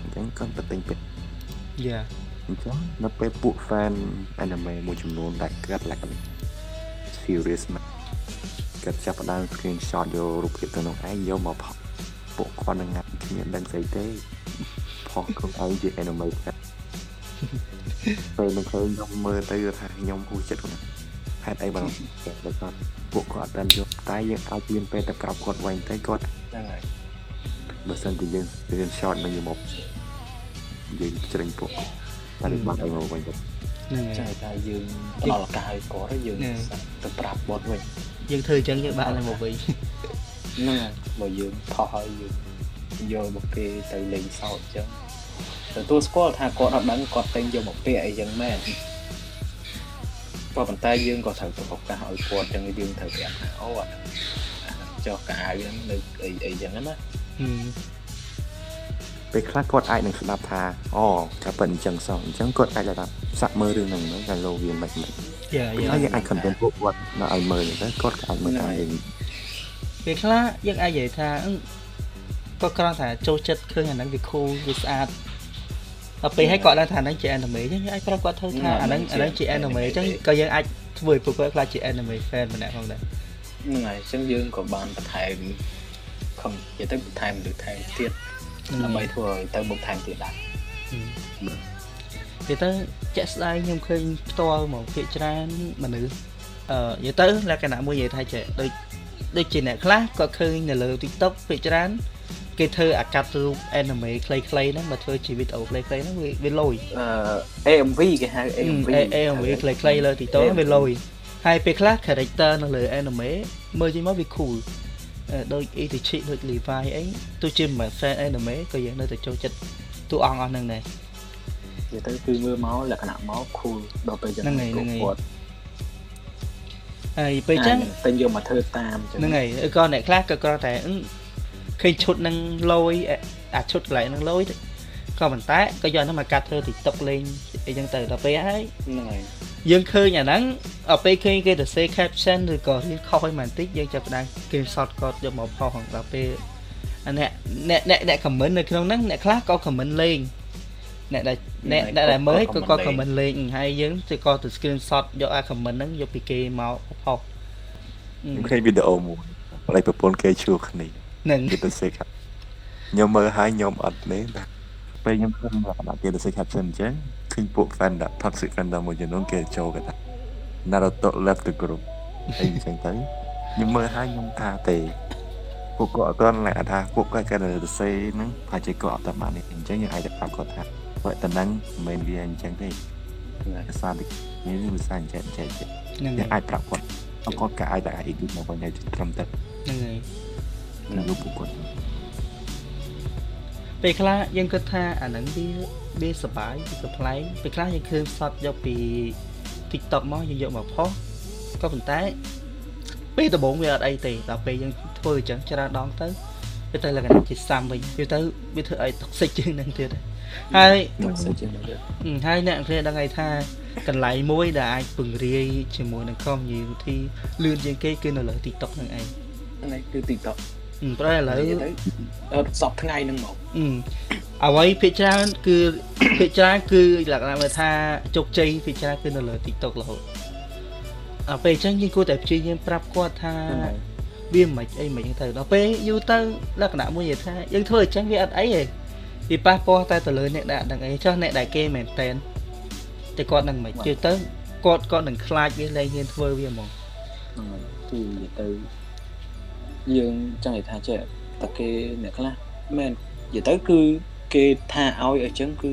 អញ្ចឹងគាត់ទៅទិញពេជ្រយ៉ាអញ្ចឹងនៅពេលពួក fan anime មួយចំនួនដែលគាត់ like serious ណាស់គាត់ចាប់ផ្ដើម screenshot យករូបភាពទៅនោះឯងយកមកផុសពួកគាត់នឹងងាត់គ្មានដឹងស្អីទេផុសខ្លួនឯងជា anime គាត់ ពេលនឹងឃើញខ្ញុំមើលទៅថាខ្ញុំហួសចិត្តគាត់ហេតុអីបើគេដល់គាត់ពួកគាត់អត់យកតែយើងអាចមានពេលទៅប្រាប់គាត់វិញទៅគាត់ហ្នឹងហើយបើសិនជាយើងរៀន short នឹងយកមកយើងជ្រេញពួកតែវាបាត់អីមកវិញទៅហ្នឹងចាហើយតែយើងផ្ដល់ឱកាសឲ្យគាត់ហើយយើងហ្នឹងទៅប្រាប់គាត់វិញយើងធ្វើអញ្ចឹងយើងបានតែមកវិញហ្នឹងហើយបើយើងថោះឲ្យយើងយកមកគេទៅលេងសើចអញ្ចឹង ទទួលស្គាល់ថាគាត់អត់ដឹងគាត់តែងយកមកពាក្យអីចឹងមែនក៏ប៉ុន្តែយើងក៏ត្រូវទៅឱកាសឲ្យគាត់អញ្ចឹងយើងត្រូវប្រាប់ថាអូអាហ្នឹងអាហ្នឹងចុះកៅហ្នឹងនៅអីអីចឹងណាហឹមពេលខ្លះគាត់អាចនឹងស្ដាប់ថាអូតែប៉ិនអញ្ចឹងសោះអញ្ចឹងគាត់អាចថាសាក់មើលរឿងហ្នឹងទៅតែលោកវាមិនមិនយ៉ាហើយយ៉ាយើងអាច content ពួកគាត់នៅឲ្យមើលទៅគាត់ក៏អាចមើលតាមយើងពេលខ្លះយើងអាចនិយាយថាអឺក៏គ្រាន់តែចូលចិត្តឃើញអាហ្នឹងវា cool វាស្អាត ដល់ពេលឲ្យគាត់ដឹងថាហ្នឹងជា anime អញ្ចឹងយើងអាចប្រាប់គាត់ធ្វើថាអាហ្នឹងអាហ្នឹងជា anime អញ្ចឹងក៏យើងអាចធ្វើឲ្យពួកគាត់ខ្លាចជា anime fan ម្នាក់ផងដែរហ្នឹងហើយអញ្ចឹងយើងក៏បានបន្ថែមខំនិយាយទៅបន្ថែមឬថែមទៀតដើម្បីធ្វើឲ្យទៅមុខថែមទៀតដែរវាទៅជាក់ស្ដែងខ្ញុំឃើញផ្ទាល់ហ្មកភាកច្រើនមនុស្សអឺនិយាយទៅលក្ខណៈមួយនិយាយថាចេះដូចដូចជាអ្នកខ្លះគាត់ឃើញនៅលើ TikTok ភាកច្រើន គេធ្វើអាកាត់រូប anime ខ្លីៗហ្នឹងមកធ្វើជាវីដេអូខ្លីៗហ្នឹងវាវាលយអឺ AMV គេហៅ AMV AMV ខ្លីៗលើ TikTok ហ្នឹងវាលយហើយពេលខ្លះ character នៅលើ anime មើលចេញមកវា cool អឺដូច Itachi ដូច Levi អីទោះជាមិនមែន fan anime ក៏យើងនៅតែចូលចិត្តតួអង្គអស់ហ្នឹងដែរនិយាយទៅគឺមើលមកលក្ខណៈមក cool ដល់ពេលចឹងហ្នឹងហើយហ្នឹងហើយគាត់ហើយពេលចឹងតែយកមកធ្វើតាមចឹងហ្នឹងហើយឬក៏អ្នកខ្លះក៏គ្រាន់តែអឺ ឃើញឈុតនឹងលយអាឈុតកន្លែងហ្នឹងលយទៅក៏ប៉ុន្តែក៏យកហ្នឹងមកកាត់ធ្វើ TikTok លេងអីចឹងទៅដល់ពេលហើយហ្នឹងហើយយើងឃើញអាហ្នឹងដល់ពេលឃើញគេទៅ say caption ឬក៏រៀនខុសឲ្យបន្តិចយើងចាប់ផ្ដើម screenshot គាត់យកមកផុសហ្នឹងដល់ពេលអាអ្នកអ្នកអ្នកអ្នក comment នៅក្នុងហ្នឹងអ្នកខ្លះក៏ comment លេងអ្នកដែលអ្នកអ្នកដែលមើលក៏ក៏ comment លេងហើយយើងទៅក៏ទៅ screenshot យកអា comment ហ្នឹងយកពីគេមកផុសខ្ញុំឃើញវីដេអូមួយហើយប្រពន្ធគេជួគ្នាហ្នឹងគេទៅសេកខ្ញុំមើលហើយខ្ញុំអត់នេះណាពេលខ្ញុំឃើញលក្ខណៈគេទៅ caption អញ្ចឹងឃើញពួក fan ដាក់ toxic fandom មួយចំនួនគេចូលគេថា Naruto left the group អីអញ្ចឹងទៅខ្ញុំមើលហើយខ្ញុំថាទេពួកគាត់អត់ទាន់ឡើងថាពួកគាត់គាត់ទៅសេហ្នឹងប្រហែលជាគាត់អត់តាមនេះអញ្ចឹងយើងអាចទៅប្រាប់គាត់ថាបើតំណឹងមិនមែនវាអញ្ចឹងទេភាសានេះវាភាសាអញ្ចឹងអញ្ចឹងហ្នឹងយើងហើអាចយប្រាប់គាត់អគាត់ក៏អាចតែអាចយល់មកវិញឲ្យត្រឹមត្រូវហ្នឹងហើយ នៅលោកពួកគាត់ពេលខ្លះយើងគិតថាអាហ្នឹងវាវាសបាយវាក៏ប្លែកពេលខ្លះយើងឃើញសតយកពី TikTok មកយើងយកមកផុសក៏ប៉ុន្តែពេលដំបូងវាអត់អីទេដល់ពេលយើងធ្វើអញ្ចឹងច្រើនដងទៅវាទៅលក្ខណៈជាសាំវិញវាទៅវាធ្វើឲ្យ toxic ជាងហ្នឹងទៀតហើយទៅសិជាទៅហឹមហើយអ្នកគ្នាដឹងហើយថាកន្លែងមួយដែលអាចពង្រាយជាមួយនឹង community លឿនជាងគេគឺនៅលើ TikTok ហ្នឹងឯងនេះគឺ TikTok ហឹម ប្រហែលឥឡូវទៅអត់សពថ្ងៃហ្នឹងមកអឺអ្វីភាគច្រើនគឺភាគច្រើនគឺលក្ខណៈមើលថាជោគជ័យភាគច្រើនគឺនៅលើ TikTok រហូតអាពេលអញ្ចឹងយើងគួរតែព្យាយាមប្រាប់គាត់ថាវាមិនអីមិនអញ្ចឹងទៅដល់ពេលយូរទៅលក្ខណៈមួយនិយាយថាយើងធ្វើអញ្ចឹងវាអត់អីទេវាប៉ះពាល់តែទៅលើអ្នកដែលអត់ដឹងអីចុះអ្នកដែលគេមែនតែនតែគាត់នឹងមិនជឿទៅគាត់គាត់នឹងខ្លាចវាលែងហ៊ានធ្វើវាហ្មងហ្នឹងហើយគឺនិយាយទៅ យើងចង់និយាយថាចេះតែគេអ្នកខ្លះមែននិយាយទៅគឺគេថាឲ្យអញ្ចឹងគឺ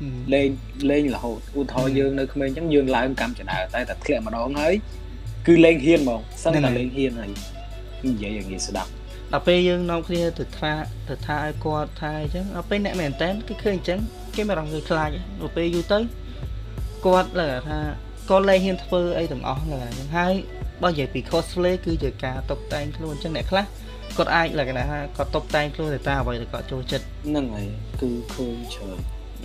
ហឹមលេងលេងរហូតឧទាហរណ៍យើងនៅក្មេងអញ្ចឹងយើងឡើងកម្មចដៅតែតែធ្លាក់ម្ដងហើយគឺលេងហ៊ានហ្មងសឹងតែលេងហ៊ានហើយនិយាយយ៉ាងងាយស្ដាប់ដល់ពេលយើងនាំគ្នាទៅថាទៅថាឲ្យគាត់ថាអញ្ចឹងដល់ពេលអ្នកមែនតែនគេឃើញអញ្ចឹងគេមិនរងគេខ្លាចទេដល់ពេលយូរទៅគាត់លើថាគាត់លែងហ៊ានធ្វើអីទាំងអស់លើអញ្ចឹងហើយ បើនិយាយពី cosplay គឺជាការតុបតែងខ្លួនអញ្ចឹងអ្នកខ្លះគាត់អាចលក្ខណៈថាគាត់តុបតែងខ្លួនទៅតាមអ្វីដែលគាត់ចូលចិត្តហ្នឹងហើយគឺឃើញច្រើន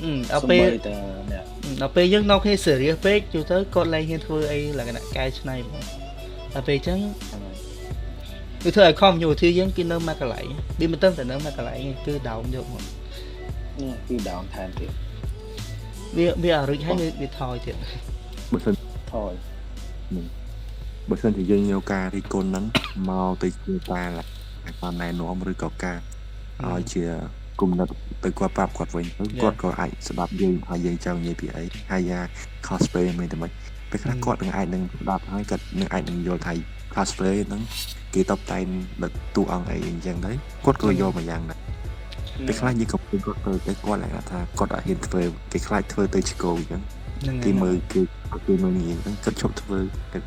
អឺដល់ពេលសូម្បីតែអ្នកដល់ពេលយើងនាំគ្នា serious ពេកយូរទៅគាត់លែងហ៊ានធ្វើអីលក្ខណៈកែច្នៃមកដល់ពេលអញ្ចឹងហ្នឹងហើយគឺធ្វើឲ្យ community យើងគឺនៅមកកន្លែងវាមិនទៅតែនៅមកកន្លែងទេគឺ down យកមកនេះគឺ down ថែមទៀតវាវាអរិចហើយវាវាថយទៀតបើសិនថយ បើសិនជាយើងយកការរីកគុណហ្នឹងមកទៅជាការឲ្យបានណែនាំឬក៏ការឲ្យជាគុណិតទៅគាត់ប្រាប់គាត់វិញទៅគាត់ក៏អាចស្ដាប់យើងហើយយើងចង់និយាយពីអីហើយយ៉ា cosplay មិនតែមិនពេលខ្លះគាត់នឹងអាចនឹងស្ដាប់ហើយគាត់នឹងអាចនឹងយល់ថា cosplay ហ្នឹងគេតបតែងដឹកតួអង្គអីអញ្ចឹងទៅគាត់ក៏យល់មកយ៉ាងដែរពេលខ្លះយើងក៏ពេលគាត់ទៅតែគាត់ឡើងថាគាត់អត់ហ៊ានធ្វើគេខ្លាចធ្វើទៅឆ្កោអញ្ចឹងហ្នឹងគេ ហើយមើលគេគេមើលងាយហ្នឹងគិតឈប់ធ្វើគិត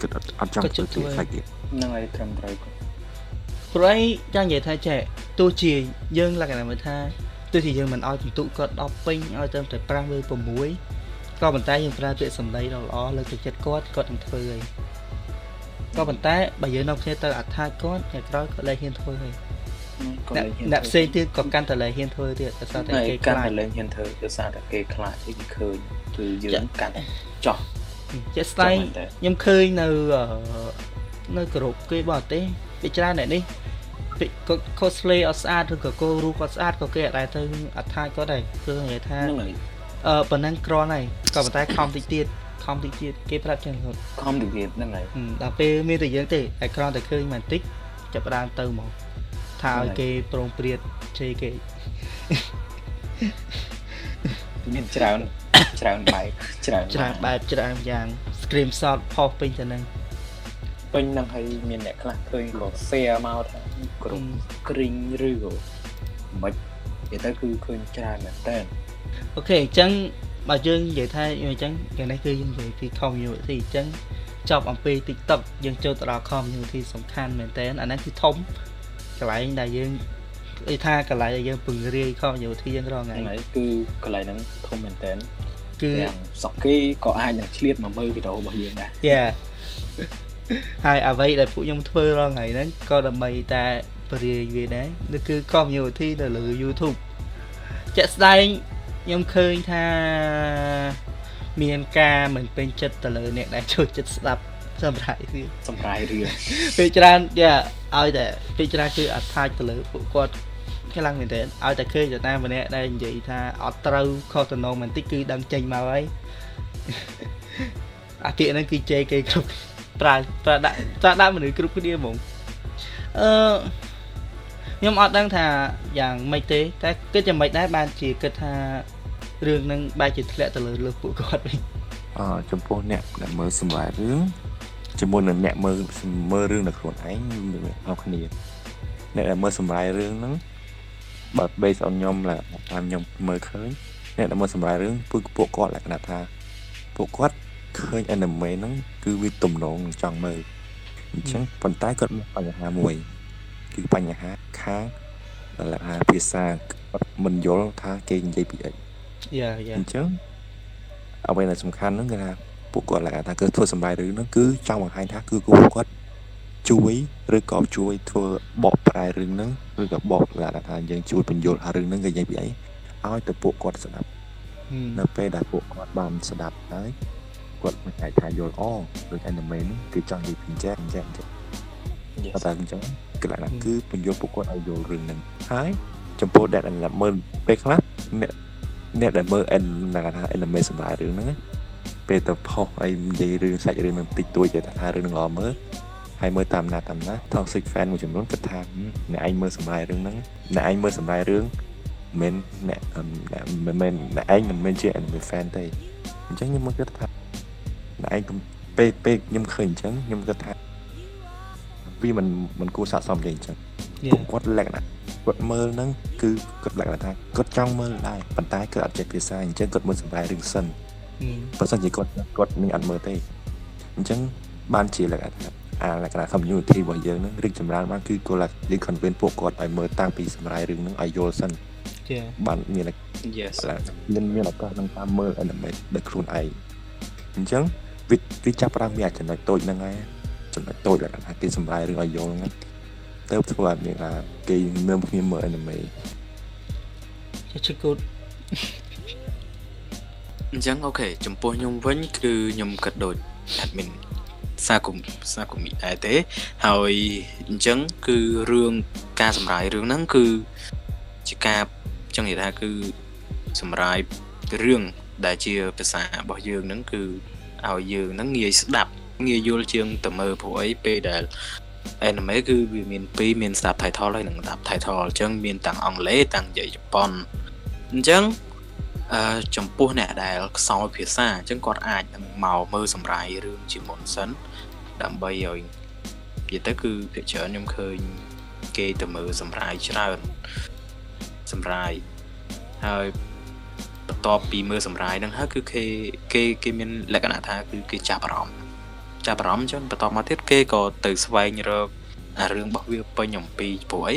គិតអត់អត់ចង់ធ្វើទេខ្លាចទៀតហ្នឹងហើយត្រឹមត្រូវគាត់ព្រោះអីចង់និយាយថាចេះទោះជាយើងលក្ខណៈមើលថាទោះជាយើងមិនឲ្យពិន្ទុគាត់10ពេញឲ្យទៅតែ5ឬ6ក៏ប៉ុន្តែយើងប្រើពាក្យសម្ដីដ៏ល្អលើកទឹកចិត្តគាត់គាត់នឹងធ្វើហើយក៏ប៉ុន្តែបើយើងនាំគ្នាទៅអត្ថាគាត់ថ្ងៃក្រោយគាត់លែងហ៊ានធ្វើហើយគាត់អ្នកលេងហ៊ានអ្នកផ្សេងទៀតក៏កាន់តែលែងហ៊ានធ្វើទៀតដោយសារតែហើយគេកាន់ខ្លាចតែលេងហ៊ានធ្វើដោយសារតែគេខ្លាចអីគេឃើញ គឺយើងកាន់ចោះជាក់ស្ដែងតែខ្ញុំឃើញនៅអឺនៅក្រុមគេបរទេសពីច្រើនអ្នកនេះពីគាត់ cosplay អត់ស្អាតឬក៏គោរូបគាត់ស្អាតក៏គេអត់ដែរទៅអត្ថាគាត់ដែរគឺនិយាយថាហ្នឹងហើយអឺប៉ុណ្ណឹងក្រហើយក៏ប៉ុន្តែខំតិចទៀតខំតិចទៀតគេប្រាប់ចឹងគាត់ខំទៅទៀតហ្នឹងហើយហឹមដល់ពេលមានតែយើងទេតែក្រតែឃើញបន្តិចចាប់ផ្ដើមទៅមកថាឲ្យគេប្រងព្រាតជេរគេមានច្រើន ច្រើនបែបច្រើនច្រើនបែបច្រើនយ៉ាង screenshot ផុសពេញទៅនឹងពេញហ្នឹងហើយមានអ្នកខ្លះឃើញក៏ share មកថាក្រុមគ្រីងឬក៏មិននិយាយទៅគឺឃើញច្រើនមែនតើអូខេអញ្ចឹងបើយើងនិយាយថាអញ្ចឹងយ៉ាងនេះគឺយើងនិយាយពី community អញ្ចឹងចប់អំពី TikTok យើងចូលទៅដល់ community សំខាន់មែនតើអាហ្នឹងគឺធំកន្លែងដែលយើងនិយាយថាកន្លែងដែលយើងពង្រាយ community យើងរាល់ថ្ងៃហ្នឹងហើយគឺកន្លែងហ្នឹងធំមែនតើ គឺទាំងសក់គេក៏អាចនឹងឆ្លៀតមកមើលវីដេអូរបស់យើងដែរយ៉ាហើយអ្វីដែលពួកខ្ញុំធ្វើរាល់ថ្ងៃហ្នឹងក៏ដើម្បីតែពង្រាយវាដែរនោះគឺ community នៅលើ YouTube ជាក់ស្ដែងខ្ញុំឃើញថាមានការមិនពេញចិត្តទៅលើអ្នកដែលចូលចិត្តស្ដាប់សម្រាប់វាសម្រាយរឿងពេលច្រើនយ៉ាឲ្យតែពេលច្រើនគឺអត់ថាចទៅលើពួកគាត់ ខ្លាំងមែនទែនឲ្យតែឃើញតែតាមម្នាក់ដែលនិយាយថាអត់ត្រូវខុសតំណងបន្តិចគឺដឹងចេញមកហើយអាពាក្យហ្នឹងគឺជេរគេគ្រប់ប្រើប្រើដាក់ប្រើដាក់មនុស្សគ្រប់គ្នាហ្មងអឺខ្ញុំអត់ដឹងថាយ៉ាងម៉េចទេ តែគិតយ៉ាងម៉េចដែរបានជាគិតថារឿងហ្នឹងបែរជាធ្លាក់ទៅលើលើពួកគាត់វិញអឺចំពោះអ្នកដែលមើលសម្រាប់រឿងជាមួយនឹងអ្នកមើលមើលរឿងដល់ខ្លួនឯងមានខុសគ្នាអ្នកដែលមើលសម្រាប់រឿងហ្នឹង បើ base on ខ្ញុំ là តាមខ្ញុំមើលឃើញអ្នកដែលមើលសម្រាប់រឿងពួកពួកគាត់លក្ខណៈថាពួកគាត់ឃើញ anime ហ្នឹងគឺវាទំនងនឹងចង់មើលអញ្ចឹងប៉ុន្តែគាត់មានបញ្ហាមួយ គឺបញ្ហាខាងលក្ខណៈភាសាគាត់មិនយល់ថាគេនិយាយពីអីយ៉ាយ៉ាអញ្ចឹងអ្វីដែលសំខាន់ហ្នឹងគឺថាពួកគាត់ឡើងថាគឺធ្វើសម្រាប់រឿងហ្នឹងគឺចង់បង្ហាញថាគឺពួកគាត់ ជួយឬក៏ជួយធ្វើបកប្រែរឿងហ្នឹងឬក៏បកឡើងថាយើងជួយបញ្យល់ថារឿងហ្នឹងគេនិយាយពីអីឲ្យទៅពួកគាត់ស្ដាប់នៅពេលដែលពួកគាត់បានស្ដាប់ហើយគាត់មិនអាចថាយល់អូដូច anime ហ្នឹងគឺចង់និយាយពីអញ្ចឹងអញ្ចឹងអញ្ចឹង Yes. តែអញ្ចឹងគឺឡើងថាគឺបញ្យល់ពួកគាត់ឲ្យយល់រឿងហ្នឹងហើយចំពោះអ្នកដែលមើលពេលខ្លះអ្នកអ្នកដែលមើល N ដែលថា anime សម្រាប់រឿងហ្នឹងណាពេលទៅផុសអីនិយាយរឿងសាច់រឿងហ្នឹងតិចតួចគេថារឿងហ្នឹងល្អមើល ហើយមើលតាមណាតាមណា toxic fan មួយចំនួនគាត់ថាអ្នកឯងមើលសម្រាប់រឿងហ្នឹងអ្នកឯងមើលសម្រាប់រឿងមិនអ្នកអឺអ្នកមិនមែនអ្នកឯងមិនមែនជា anime fan ទេអញ្ចឹងខ្ញុំមកគិតថាអ្នកឯងកុំពេលពេលខ្ញុំឃើញអញ្ចឹងខ្ញុំគិតថាវាមិនមិនគួរស័ក្តិសមទេអញ្ចឹងយ៉ាពួកគាត់លក្ខណៈគាត់មើលហ្នឹងគឺគាត់លក្ខណៈថាគាត់ចង់មើលដែរប៉ុន្តែគាត់អត់ចេះភាសាអញ្ចឹងគាត់មើលសម្រាប់រឿងសិនបើសិនជាគាត់គាត់នឹងអត់មើលទេអញ្ចឹងបានជាលក្ខណៈថា អាលក្ខណៈ community របស់យើងហ្នឹងរីកចម្រើនបានគឺគាត់យើង convince ពួកគាត់ឲ្យមើលតាំងពីសម្រាប់រឿងហ្នឹងឲ្យយល់សិនយ៉ាបានមាន Yes. មានមានឱកាសក្នុងការមើល anime ដោយខ្លួនឯងអញ្ចឹងវាវាចាប់ផ្ដើមមានចំណុចតូចហ្នឹងហើយចំណុចតូចលក្ខណៈថាគេសម្រាប់រឿងឲ្យយល់ហ្នឹងទៅធ្វើឲ្យមានថាគេនឹមគ្នាមើល anime ចាឈឹកគូតអញ្ចឹងអូខេចំពោះខ្ញុំវិញគឺខ្ញុំគិតដូច admin សាគុំសាគុំដែរទេហើយអញ្ចឹងគឺរឿងការសម្រាយរឿងហ្នឹងគឺជាការចង់និយាយថាគឺសម្រាយរឿងដែលជាភាសារបស់យើងហ្នឹងគឺឲ្យយើងហ្នឹងងាយស្ដាប់ងាយយល់ជាងទៅមើលព្រោះអីពេលដែល anime គឺវាមានពីរមាន subtitle ហើយនិង subtitle អញ្ចឹងមានទាំងអង់គ្លេសទាំងនិយាយជប៉ុនអញ្ចឹងអឺចំពោះអ្នកដែលខ្សោយភាសាអញ្ចឹងគាត់អាចនឹងមកមើលសម្រាយរឿងជាមុនសិន ដើម្បីឲ្យនិយាយទៅគឺភាគច្រើនខ្ញុំឃើញគេទៅមើលសម្រាយច្រើនសម្រាយហើយបន្ទាប់ពីមើលសម្រាយហ្នឹងហើយគឺគេគេគេមានលក្ខណៈថាគឺគេចាប់អារម្មណ៍ចាប់អារម្មណ៍អញ្ចឹងបន្តមកទៀតគេក៏ទៅស្វែងរកអារឿងរបស់វាពេញអំពីព្រោះអី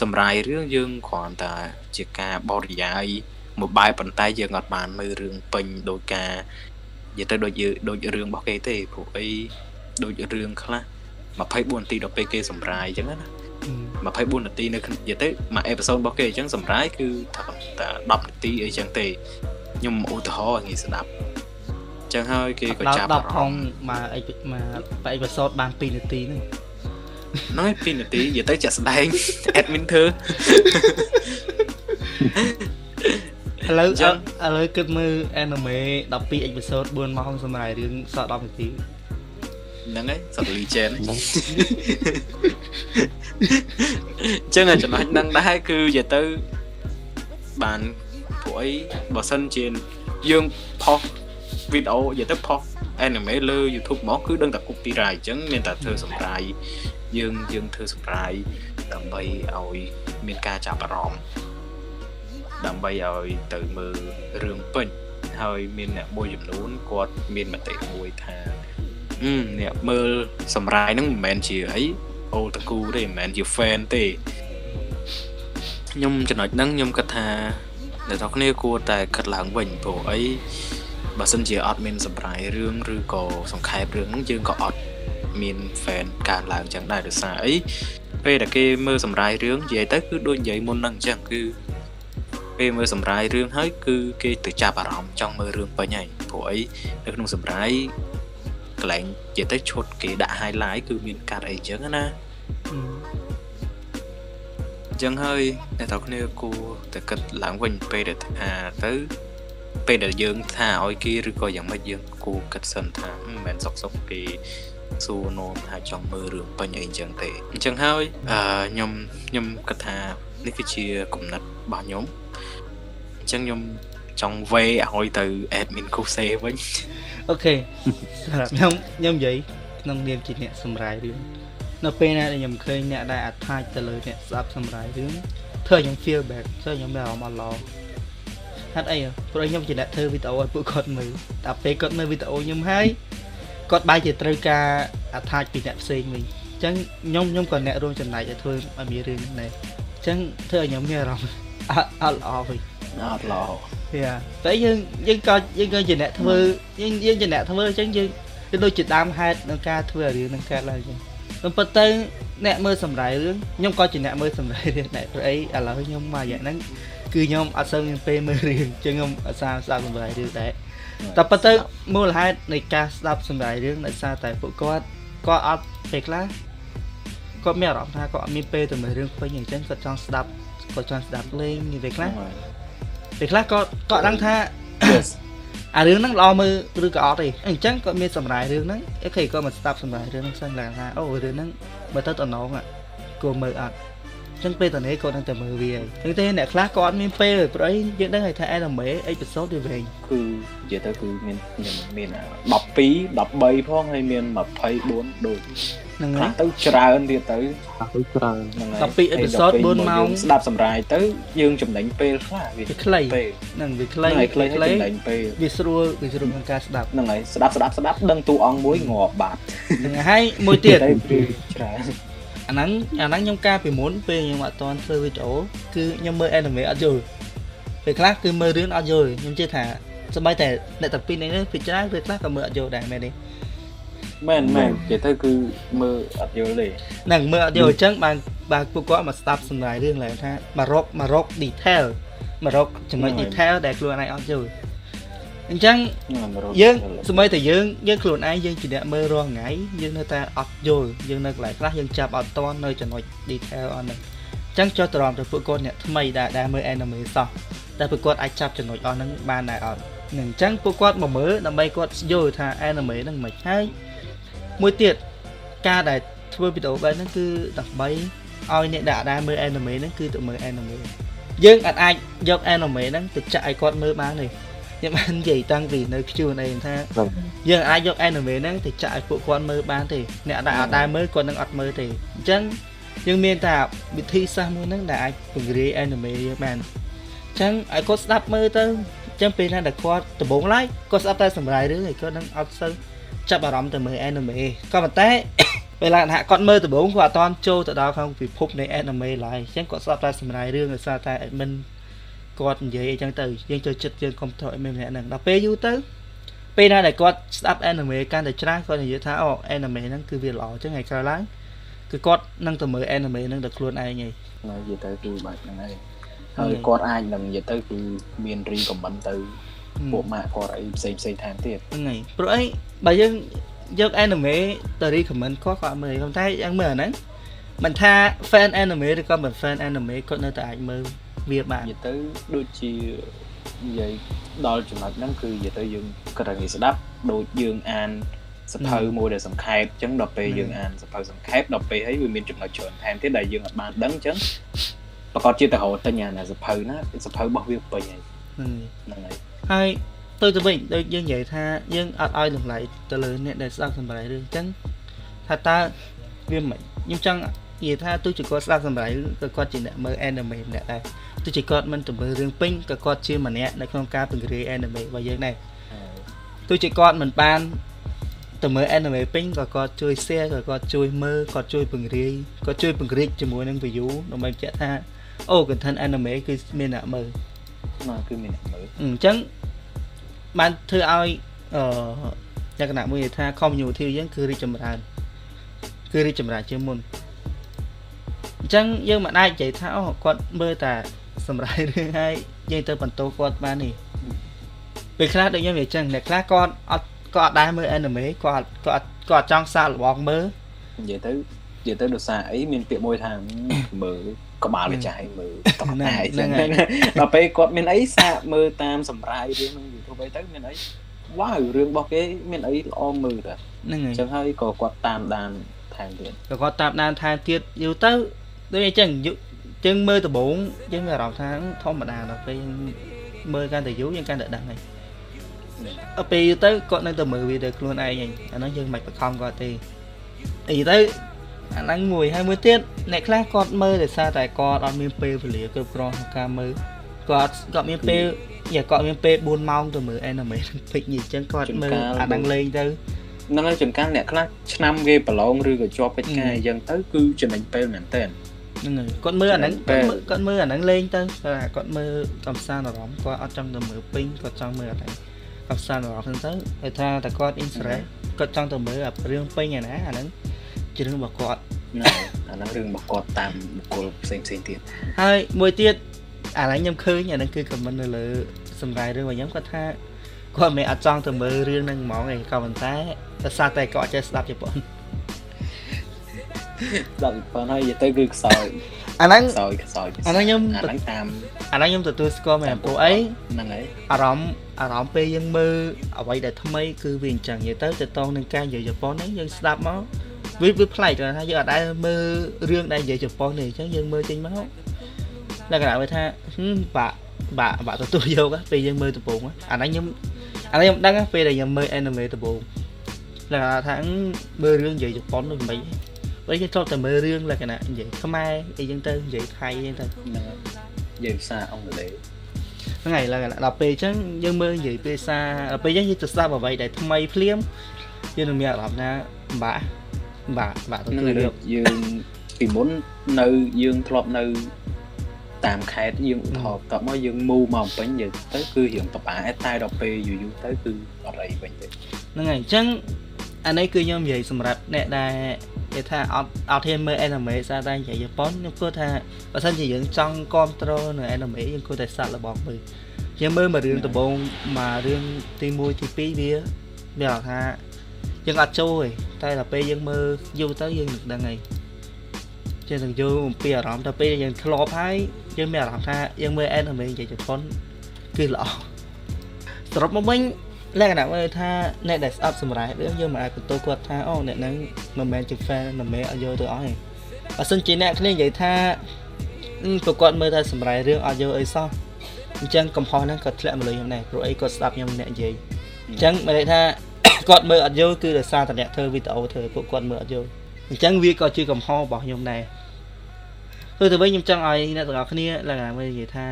សម្រាយរឿងយើងគ្រាន់តែជាការបរិយាយមួយបែបប៉ុន្តែយើងអត់បានមើលរឿងពេញដោយការនិយាយទៅដូចយើងដូចរឿងរបស់គេទេព្រោះអី ដូចរឿងខ្លះ24នាទីដល់ពេលគេសម្រាយអញ្ចឹងណា24នាទីនៅក្នុងនិយាយទៅមួយអេពីសូតរបស់គេអញ្ចឹងសម្រាយគឺថាតែ10នាទីអីចឹងទេខ្ញុំឧទាហរណ៍ឲ្យងាយស្ដាប់អញ្ចឹងហើយគេក៏ដល់ចាប់10អារផងម្មណ៍មកអីមកបែបអេពីសូតបាន2នាទីហ្នឹងហ្នឹងហើយ2នាទីនិយាយទៅចាក់ស្ដែង admin ធ្វើឥឡូវអញ្ចឹងឥឡូវគិតមើល anime 12អេពីសូត4ម៉ោងសម្រាប់រឿងសល់10នាទី ហ្នឹងហើយសត្វលីជែនអញ្ចឹងហើយចំណុចហ្នឹងដែរគឺនិយាយទៅបានព្រោះអីបើសិនជាយើងផុសវីដេអូនិយាយទៅផុស anime លើ YouTube មកគឺដឹងតែ copyright អញ្ចឹងមានតែធ្វើសម្រាយយើងយើងធ្វើសម្រាយដើម្បីឲ្យមានការចាប់អារម្មណ៍ដើម្បីឲ្យទៅមើលរឿងពេញហើយមានអ្នកមួយចំនួនគាត់មានមតិមួយថា អឺអ្នកមើលសម្រាយហ្នឹងមិនមែនជាអីអូតកូទេមិនមែនជា fan ទេខ្ញុំចំណុចហ្នឹងខ្ញុំគិតថាអ្នកទាំងគ្នាគួរតែគិតឡើងវិញព្រោះអីបើសិនជាអត់មានសម្រាយរឿងឬក៏សង្ខេបរឿងហ្នឹងយើងក៏អត់មាន fan កើនឡើងចឹងដែរដោយសារអីពេលដែលគេមើលសម្រាយរឿងនិយាយទៅគឺដូចនិយាយមុនហ្នឹងអញ្ចឹងគឺពេលមើលសម្រាយរឿងហើយគឺគេទៅចាប់អារម្មណ៍ចង់មើលរឿងពេញហើយព្រោះអីនៅក្នុងសម្រាយ កន្លែងនិយាយទៅឈុតគេដាក់ highlight គឺមានកាត់អីចឹងណាអញ្ចឹងហើយអ្នកទាំងគ្នាគួរតែគិតឡើងវិញពេលដែលថាទៅពេលដែលយើងថាឲ្យគេឬក៏យ៉ាងម៉េចយើងគួរគិតសិនថាមិនមែនសុកសុកគេសួរនោមថាចង់មើលរឿងពេញអីអញ្ចឹងទេអញ្ចឹងហើយអឺខ្ញុំខ្ញុំគិតថានេះគឺជាគំនិតរបស់ខ្ញុំអញ្ចឹងខ្ញុំ ចង់វេឲ្យទៅ admin Kuse វិញអូខេសម្រាប់ខ្ញុំខ្ញុំនិយាយក្នុងនាមជាអ្នកសម្រាយរឿងនៅពេលណាដែលខ្ញុំឃើញអ្នកដែល attach ទៅលើអ្នកស្ដាប់សម្រាយរឿងធ្វើឲ្យខ្ញុំ feel bad ធ្វើឲ្យខ្ញុំមានអារម្មណ៍អត់ល្អហេតុអីព្រោះខ្ញុំជាអ្នកធ្វើវីដេអូឲ្យពួកគាត់មើលតែពេលគាត់មើលវីដេអូខ្ញុំហើយគាត់បែរជាត្រូវការ attach ពីអ្នកផ្សេងវិញអញ្ចឹងខ្ញុំខ្ញុំក៏អ្នករួមចំណែកឲ្យធ្វើឲ្យមានរឿងនេះដែរអញ្ចឹងធ្វើឲ្យខ្ញុំមានអារម្មណ៍អត់ល្អវិញអត់ល្អយ៉ា តែយើងយើងក៏យើងក៏ជាអ្នកធ្វើយើងយើងជាអ្នកធ្វើអញ្ចឹងយើងគឺដូចជាដើមហេតុក្នុងការធ្វើរឿងនឹងកើតឡើងអញ្ចឹងតែប៉ុន្តែអ្នកមើលសម្រាយរឿងខ្ញុំក៏ជាអ្នកមើលសម្រាយរឿងដែរព្រោះអីឥឡូវខ្ញុំមកយ៉ាងហ្នឹងគឺខ្ញុំអត់សូវមានពេលមើលរឿងអញ្ចឹងខ្ញុំអត់សាស្ដាប់សម្រាយរឿងដែរតែប៉ុន្តែមូលហេតុនៃការស្ដាប់សម្រាយរឿងដោយសារតែពួកគាត់គាត់អត់ពេលខ្លះគាត់មានអារម្មណ៍ថាគាត់អត់មានពេលទៅមើលរឿងពេញអញ្ចឹងគាត់ចង់ស្ដាប់គាត់ចង់ស្ដាប់លេងពេលខ្លះ ពេលខ្លះក៏ក៏ដឹងថាអារឿងហ្នឹងល្អមើលឬក៏អត់ទេអញ្ចឹងគាត់មានសម្រាយរឿងហ្នឹងអូខេគាត់មកស្ដាប់សម្រាយរឿងហ្នឹងសិនឡើងថាអូរឿងហ្នឹងបើទៅតំណងគួរមើលអត់ ចឹងពេលតនេះគាត់នឹងតែមើលវាចឹងទេអ្នកខ្លះក៏អត់មានពេលព្រោះអីយើងដឹងថា anime អេពីសូតវាវែងគឺនិយាយទៅគឺមានខ្ញុំមាន12 13ផងហើយមាន24ដូចហ្នឹងហើយទៅច្រើនទៀតទៅទៅច្រើនហ្នឹងហើយ12អេពីសូត4ម៉ោងស្ដាប់សម្រាយទៅយើងចំណេញពេលខ្លះវាខ្លីហ្នឹងវាខ្លីខ្លីចំណេញពេលវាស្រួលវាស្រួលក្នុងការស្ដាប់ហ្នឹងហើយស្ដាប់ស្ដាប់ស្ដាប់ដឹងតួអង្គមួយងាប់បាត់ហ្នឹងហើយមួយទៀតច្រើន អាហ្នឹងអាហ្នឹងខ្ញុំការពីមុនពេលខ្ញុំអត់តន់ធ្វើវីដេអូគឺខ្ញុំមើល anime អត់យល់ពេលខ្លះគឺមើលរឿងអត់យល់ខ្ញុំជឿថាសម្បីតែអ្នកតាពីរនេះពីច្រើនពេលខ្លះក៏មើលអត់យល់ដែរមែនទេមែនមែននិយាយទៅគឺមើលអត់យល់ទេហ្នឹងមើលអត់យល់អញ្ចឹងបានបានពួកគាត់មកស្ដាប់សម្រាយរឿងឡើងថាមករកមករក detail មករកចំណុច detail ដែលខ្លួនឯងអត់យល់ អញ្ចឹងយើងសម្បីតែយើងយើងខ្លួនឯងយើងជាអ្នកមើលរាល់ថ្ងៃយើងនៅតែអត់យល់យើងនៅកន្លែងខ្លះយើងចាប់អត់តាន់នៅចំណុច detail អស់ហ្នឹងអញ្ចឹងចុះតរំទៅពួកគាត់អ្នកថ្មីដែលដែលមើល anime សោះតែពួកគាត់អាចចាប់ចំណុចអស់ហ្នឹងបានដែរអត់នឹងអញ្ចឹងពួកគាត់មកមើលដើម្បីគាត់យល់ថា anime ហ្នឹងមិនហើយមួយទៀតការដែលធ្វើវីដេអូបែបហ្នឹងគឺដើម្បីឲ្យអ្នកដែលអាចមើល anime ហ្នឹងគឺទៅមើល anime យើងអាចយក anime ហ្នឹងទៅចាក់ឲ្យគាត់មើលបានទេ ខ្ញុំបាននិយាយតាំងពីនៅ Q&A ថាយើងអាចយក anime ហ្នឹងទៅចាក់ឲ្យពួកគាត់មើលបានទេអ្នកដែលអត់ដែរមើលគាត់នឹងអត់មើលទេអញ្ចឹងយើងមានតែវិធីសាស្ត្រមួយហ្នឹងដែលអាចពង្រាយ anime យើងបានអញ្ចឹងឲ្យគាត់ស្ដាប់មើលទៅអញ្ចឹងពេលណាដែលគាត់ដំបងឡាយគាត់ស្ដាប់តែសម្រាយរឿងហើយគាត់នឹងអត់សូវចាប់អារម្មណ៍ទៅមើល anime ក៏ប៉ុន្តែពេលឡើងថាគាត់មើលដំបងគាត់អត់តន់ចូលទៅដល់ក្នុងពិភពនៃ anime ឡើយអញ្ចឹងគាត់ស្ដាប់តែសម្រាយរឿងដោយសារតែ admin គាត់និយាយអីចឹងទៅយើងចូលចិត្តយើងកុំថតអីម្នាក់ហ្នឹងដល់ពេលយូរទៅពេលណាដែលគាត់ស្ដាប់ anime កាន់តែច្រើនគាត់និយាយថាអូ anime ហ្នឹងគឺវាល្អអញ្ចឹងថ្ងៃក្រោយឡើងគឺគាត់នឹងទៅមើល anime ហ្នឹងដល់ខ្លួនឯងហីនិយាយទៅគឺបែបហ្នឹងហើយហើយគាត់អាចនឹងនិយាយទៅគឺមាន recommend ទៅពួកម៉ាក់គាត់អីផ្សេងផ្សេងថែមទៀតហ្នឹងហើយព្រោះអីបើយើងយក anime ទៅ recommend គាត់គាត់មើលប៉ុន្តែយ៉ាងមើលអាហ្នឹងមិនថា fan anime ឬក៏មិន fan anime គាត់នៅតែអាចមើល វាបាននិយាយទៅដូចជានិយាយដល់ចំណុចហ្នឹងគឺនិយាយទៅយើងក៏តែងាយស្ដាប់ដូចយើងអានសភៅមួយដែលសង្ខេបអញ្ចឹងដល់ពេលយើងអានសភៅសង្ខេបដល់ពេលហើយវាមានចំណុចច្រើនថែមទៀតដែលយើងអត់បានដឹងអញ្ចឹងប្រកបជាទៅរកទិញអាសភៅណាសភៅរបស់វាពេញហើយហ្នឹងហើយហើយទៅទៅវិញដូចយើងនិយាយថាយើងអត់ឲ្យតម្លៃទៅលើអ្នកដែលស្ដាប់សម្រាប់រឿងអញ្ចឹងថាតើវាមិនខ្ញុំចង់និយាយថាទោះជាគាត់ស្ដាប់សម្រាប់ក៏គាត់ជាអ្នកមើល anime ម្នាក់ដែរ ទោះជាគាត់មិនទៅមើលរឿងពេញក៏គាត់ជាម្នាក់នៅក្នុងការពង្រាយ anime របស់យើងដែរទោះជាគាត់មិនបានទៅមើល anime ពេញក៏គាត់ជួយ share ក៏គាត់ជួយមើលគាត់ជួយពង្រាយគាត់ជួយពង្រីកជាមួយនឹង view ដើម្បីបញ្ជាក់ថាអូ content anime គឺមានអ្នកមើលណាគឺមានអ្នកមើលអញ្ចឹងបានធ្វើឲ្យអឺលក្ខណៈមួយថា community យើងគឺរីកចម្រើន គឺរីកចម្រើនជាងមុនអញ្ចឹងយើងមិនអាចនិយាយថាអូគាត់មើលតែ សម្រាប់រឿងហើយយើងទៅបន្ទោសគាត់បាននេះពេលខ្លះដូចខ្ញុំនិយាយចឹងអ្នកខ្លះគាត់អត់គាត់អត់ដែរមើល anime គាត់គាត់គាត់អត់ចង់សាកល្បងមើលនិយាយទៅនិយាយទៅដោយសារអីមានពាក្យមួយថាមើលក្បាលវាចាស់មើលតោះតែហ្នឹងដល់ពេលគាត់មានអីសាកមើលតាមសម្រាយរឿងក្នុង YouTube អីទៅមានអីវ៉ាវរឿងរបស់គេមានអីល្អមើលតាហ្នឹងហើយអញ្ចឹងហើយក៏គាត់តាមដានថែមទៀតក៏គាត់តាមដានថែមទៀតយូរទៅដូចអញ្ចឹង យូរចឹងមើលដំបូងយើងមានអារម្មណ៍ថាធម្មតាដល់ពេលយើងមើលកាន់តែយូរយើងកាន់តែដឹងហើយដល់ពេលយូរទៅគាត់នៅតែមើលវីដេអូខ្លួនឯងហើយអាហ្នឹងយើងមិនបខំគាត់ទេអីទៅអាហ្នឹងមួយហើយមួយទៀតអ្នកខ្លះគាត់មើលដោយសារតែគាត់អត់មានពេលវេលាគ្រប់គ្រាន់ក្នុងការមើលគាត់គាត់មានពេលយ៉ាគាត់មានពេល4ម៉ោងទៅមើល anime ពេកនេះអញ្ចឹងគាត់មើលអាហ្នឹងលេងទៅហ្នឹងហើយចំការអ្នកខ្លះឆ្នាំគេប្រឡងឬក៏ជាប់ពេជ្រកាយអញ្ចឹងទៅគឺចំណេញពេលមែនតើ ហ្នឹងហើយគាត់មើលអាហ្នឹងពេលគាត់មើលគាត់មើលអាហ្នឹងលេងទៅគាត់គាត់មើលកំសាន្តអារម្មណ៍គាត់អត់ចង់ទៅមើលពេញគាត់ចង់មើលអាហ្នឹងកំសាន្តអារម្មណ៍ហ្នឹងទៅហើយថាតែគាត់ interest គាត់ចង់ទៅមើលអារឿងពេញឯណាអាហ្នឹងជារឿងរបស់គាត់ហ្នឹងហើយអាហ្នឹងរឿងរបស់គាត់តាមបុគ្គលផ្សេងផ្សេងទៀតហើយមួយទៀតអាហ្នឹងខ្ញុំឃើញអាហ្នឹងគឺ comment នៅលើសម្រាប់រឿងរបស់ខ្ញុំគាត់ថាគាត់មិនមែនអត់ចង់ទៅមើលរឿងហ្នឹងហ្មងឯងក៏ប៉ុន្តែដោយសារតែគាត់ចេះស្ដាប់ជប៉ុន ដល់ប៉ុណ្ណឹងហើយនិយាយទៅគឺខ្សោយអាហ្នឹងខ្សោយខ្សោយអាហ្នឹងខ្ញុំអាហ្នឹងតាមអាហ្នឹងខ្ញុំទទួលស្គាល់មែនព្រោះអីហ្នឹងហើយអារម្មណ៍អារម្មណ៍ពេលយើងមើលអ្វីដែលថ្មីគឺវាអញ្ចឹងនិយាយទៅទៅតងនឹងការនិយាយជប៉ុនហ្នឹងយើងស្ដាប់មកវាវាប្លែកទៅថាយើងអត់ដែលមើលរឿងដែលនិយាយជប៉ុនទេអញ្ចឹងយើងមើលចេញមកលក្ខណៈវាថាហឹមបាក់បាក់បាក់ទទួលយកហ៎ពេលយើងមើលដំបូងហ៎អាហ្នឹងខ្ញុំអាហ្នឹងខ្ញុំដឹងហ៎ពេលដែលខ្ញុំមើល anime ដំបូងលក្ខណៈថាហឹមមើលរឿងនិយាយជប៉ុនដូចមិន វិញខ្ញុំធ្លាប់តែមើលរឿងលក្ខណៈនិយាយខ្មែរអីចឹងទៅនិយាយថៃអីចឹងទៅហ្នឹងហើយនិយាយភាសាអង់គ្លេសហ្នឹងហើយឡើងដល់ពេលអញ្ចឹងយើងមើលនិយាយភាសាដល់ពេលអញ្ចឹងយើងទៅស្ដាប់អ្វីដែលថ្មីភ្លាមយើងនឹងមានអារម្មណ៍ថាបាក់បាក់បាក់ទៅហ្នឹងគឺហើយយកយើងពីមុននៅយើងធ្លាប់នៅតាមខេត្តយើងឧទាហរណ៍តបមកយើងមូមកពេញយើងទៅគឺរៀងតបាតែដល់ពេលយូរយូរទៅគឺអត់អីវិញទេហ្នឹងហើយអញ្ចឹងអានេះគឺខ្ញុំនិយាយសម្រាប់អ្នកដែល គេថាអត់អត់ហ៊ានមើល anime សារតែនិយាយជប៉ុនខ្ញុំគិតថាបើសិនជាយើងចង់គ្រប់គ្រងនៅ anime យើងគួរតែសាក់របស់មើលយើងមើលមួយរឿងដំបូងមករឿងទី1ទី2វាមានអារម្មណ៍ថាយើងអត់ចូលទេតែដល់ពេលយើងមើលយូរទៅយើងនឹងដឹងហើយចេះទាំងយល់អំពីអារម្មណ៍ទៅពេលយើងធ្លាប់ហើយយើងមានអារម្មណ៍ថាយើងមើល anime និយាយជប៉ុនគឺល្អសរុបមកវិញ លក្ខណៈមើលថាអ្នកដែលស្អប់សម្រាប់រឿងយើងមិនអាចបន្ទោសគាត់ថាអូអ្នកហ្នឹងមិនមែនជា fan មិនមែនអត់យល់ទៅអស់ទេបើសិនជាអ្នកគ្នានិយាយថាអឺព្រោះគាត់មើលតែសម្រាប់រឿងអត់យល់អីសោះអញ្ចឹងកំហុសហ្នឹងគាត់ធ្លាក់មកលើខ្ញុំដែរព្រោះអីគាត់ស្ដាប់ខ្ញុំអ្នកនិយាយអញ្ចឹងមិនន័យថាគាត់មើលអត់យល់គឺដោយសារតែអ្នកធ្វើវីដេអូធ្វើពួកគាត់មើលអត់យល់អញ្ចឹងវាក៏ជាកំហុសរបស់ខ្ញុំដែរគឺទៅវិញខ្ញុំចង់ឲ្យអ្នកទាំងអស់គ្នាឡើងណាមើលនិយាយថា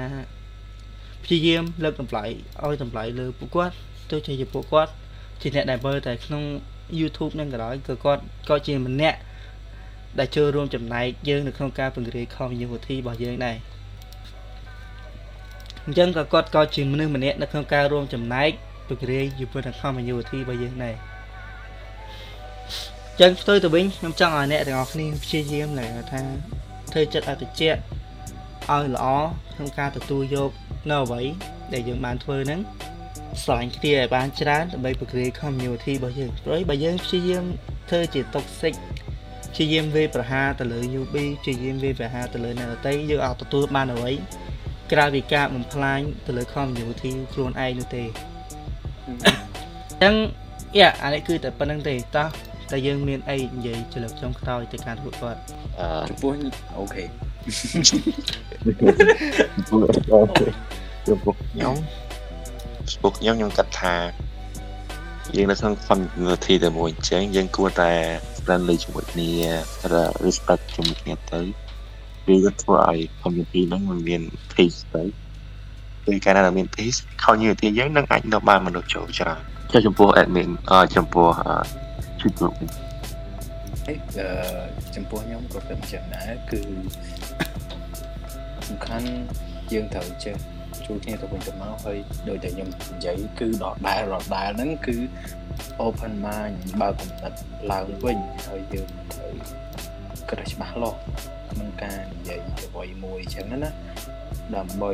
ព្យាយាមលើកតម្លៃឲ្យតម្លៃលើពួកគាត់ ទោះជាពួកគាត់ជាអ្នកដែលមើលតែក្នុង YouTube ហ្នឹងក៏ដោយគឺគាត់ក៏ជាម្នាក់ដែលចូលរួមចំណែកយើងនៅក្នុងការពង្រីក community របស់យើងដែរអញ្ចឹងក៏គាត់ក៏ជាមនុស្សម្នាក់នៅក្នុងការរួមចំណែកពង្រីកជាមួយនឹង community របស់យើងដែរអញ្ចឹងផ្ទុយទៅវិញខ្ញុំចង់ឲ្យអ្នកទាំងអស់គ្នាព្យាយាមឡើងថាធ្វើចិត្តឲ្យត្រជាក់ឲ្យល្អក្នុងការទទួលយកនៅអ្វីដែលយើងបានធ្វើហ្នឹង ស្រឡាញ់គ្នាឲ្យបានច្រើនដើម្បីពង្រីក community របស់យើងព្រោះបើយើងព្យាយាមធ្វើជា toxic ព្យាយាមវាយប្រហារទៅលើ newbie ព្យាយាមវាយប្រហារទៅលើអ្នកដទៃយើងអត់ទទួលបានអ្វីក្រៅពីការបំផ្លាញទៅលើ community ខ្លួនឯងនោះទេអញ្ចឹងយ៉ាអានេះគឺតែប៉ុណ្្នឹងទេតោះតែយើងមានអីនិយាយចលើកចុងក្រោយទៅកាន់ពួកគាត់អឺចំពោះអូខេចំពោះខ្ញុំ ចំពោះខ្ញុំខ្ញុំគិតថាយើងនៅក្នុង community តែមួយអញ្ចឹងយើងគួរតែ friendly ជាមួយគ្នាឬ respect ជាមួយគ្នាទៅវាក៏ធ្វើឲ្យ community ហ្នឹងมันមាន peace ទៅពេលកាលណាមាន peace community យើងនឹងអាចនៅបានមនុស្សចូលច្រើនចុះចំពោះ admin អឺចំពោះអឺ YouTube វិញអេអឺចំពោះខ្ញុំក៏គិតអញ្ចឹងដែរគឺសំខាន់យើងត្រូវចេះ ជួយគ្នាទៅវិញទៅមកហើយដោយតែខ្ញុំនិយាយគឺដដែលដដែលហ្នឹងគឺ open mind បើកគំនិតឡើងវិញហើយយើងត្រូវគិតឲ្យច្បាស់លាស់ក្នុងការនិយាយអ្វីមួយអញ្ចឹងណាដើម្បី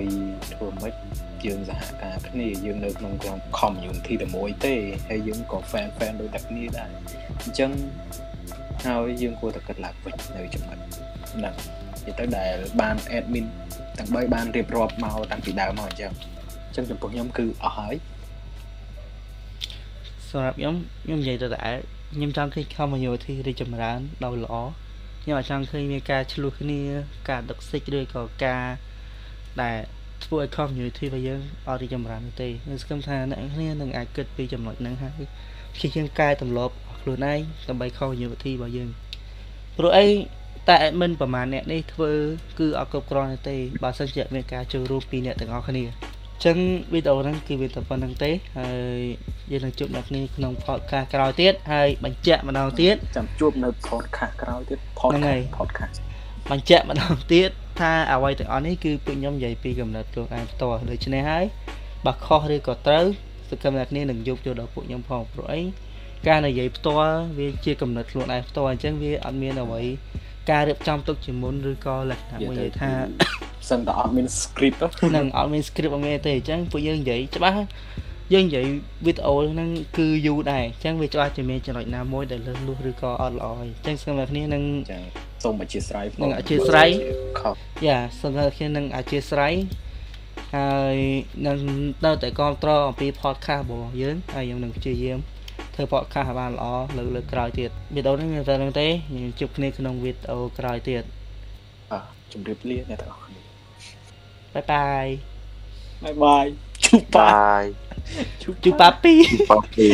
ធ្វើម៉េចយើងសហការគ្នាយើងនៅក្នុងក្រុម community តែមួយទេហើយយើងក៏ fan fan ដូចតែគ្នាដែរអញ្ចឹងហើយយើងគួរតែគិតឡើងវិញនៅចំណុចហ្នឹងនិយាយទៅដែលបាន admin ទាំង3បានរៀបរាប់មកតាំងពីដើមមកអញ្ចឹងអញ្ចឹងចំពោះខ្ញុំគឺអស់ហើយសម្រាប់ខ្ញុំខ្ញុំនិយាយទៅតែខ្ញុំចង់ឃើញ community រីកចម្រើនដល់ល្អខ្ញុំអត់ចង់ឃើញមានការឆ្លោះគ្នា ការដឹកសិចឬក៏ការដែលធ្វើឲ្យ community របស់យើងអត់រីកចម្រើននោះទេខ្ញុំសង្ឃឹមថាអ្នកនរគ្នានឹងអាចគិតពីចំណុចហ្នឹងហើយព្យាយាមកែតម្លប់ខ្លួនឯងដើម្បី community របស់យើងព្រោះអី តែ admin ប្រហែលអ្នកនេះធ្វើគឺអត់គ្រប់គ្រាន់ទេបើសិនជាមានការចូលរួមពីអ្នកទាំងអស់គ្នាចឹងវីដេអូហ្នឹងគឺវាតែប៉ុណ្្នឹងទេហើយយើងនឹងជួបអ្នកគ្នាក្នុង podcast ក្រោយទៀតហើយបញ្ជាក់ម្ដងទៀតចាំជួបនៅ podcast ក្រោយទៀតហ្នឹងហើយ podcast podcast បញ្ជាក់ម្ដងទៀតថាអ្វីទាំងអស់នេះគឺពួកខ្ញុំនិយាយពីកំណត់ខ្លួនឯងផ្ទាល់ដូច្នេះហើយបើខុសឬក៏ត្រូវសង្ឃឹមអ្នកគ្នានឹងយកចូលដល់ពួកខ្ញុំផងព្រោះអីការនិយាយផ្ទាល់វាជាកំណត់ខ្លួនឯងផ្ទាល់អញ្ចឹងវាអត់មានអ្វី ការរៀបចំទុកជាមុនឬក៏លក្ខណៈមួយនិយាយថាសិនតើអត់មាន script ទៅនឹងអត់មាន script អត់មានទេអញ្ចឹងពួកយើងនិយាយច្បាស់យើងនិយាយវីដេអូហ្នឹងគឺយូរដែរអញ្ចឹងវាច្បាស់ជាមានចំណុចណាមួយដែលលើសលុះឬក៏អត់ល្អហើយអញ្ចឹងសូមអ្នកគ្នានឹងចឹងសូមអធិស្ឋាននឹងអធ្យាស្រ័យខុសយ៉ាសូមអ្នកគ្នានឹងអធិស្ឋានហើយនឹងនៅតែគ្រប់គ្រងអំពី podcast របស់យើងហើយយើងនឹងព្យាយាម ធ្វើ podcast ឲ្យបានល្អលើកលើកក្រោយទៀតវីដេអូនេះមានតែហ្នឹងទេយើងជួបគ្នាក្នុងវីដេអូក្រោយទៀតអ่ะជំរាបលាអ្នកទាំងអស់គ្នាបាយបាយបាយបាយជូបបា Bye. ជូប៉ាពី Okay.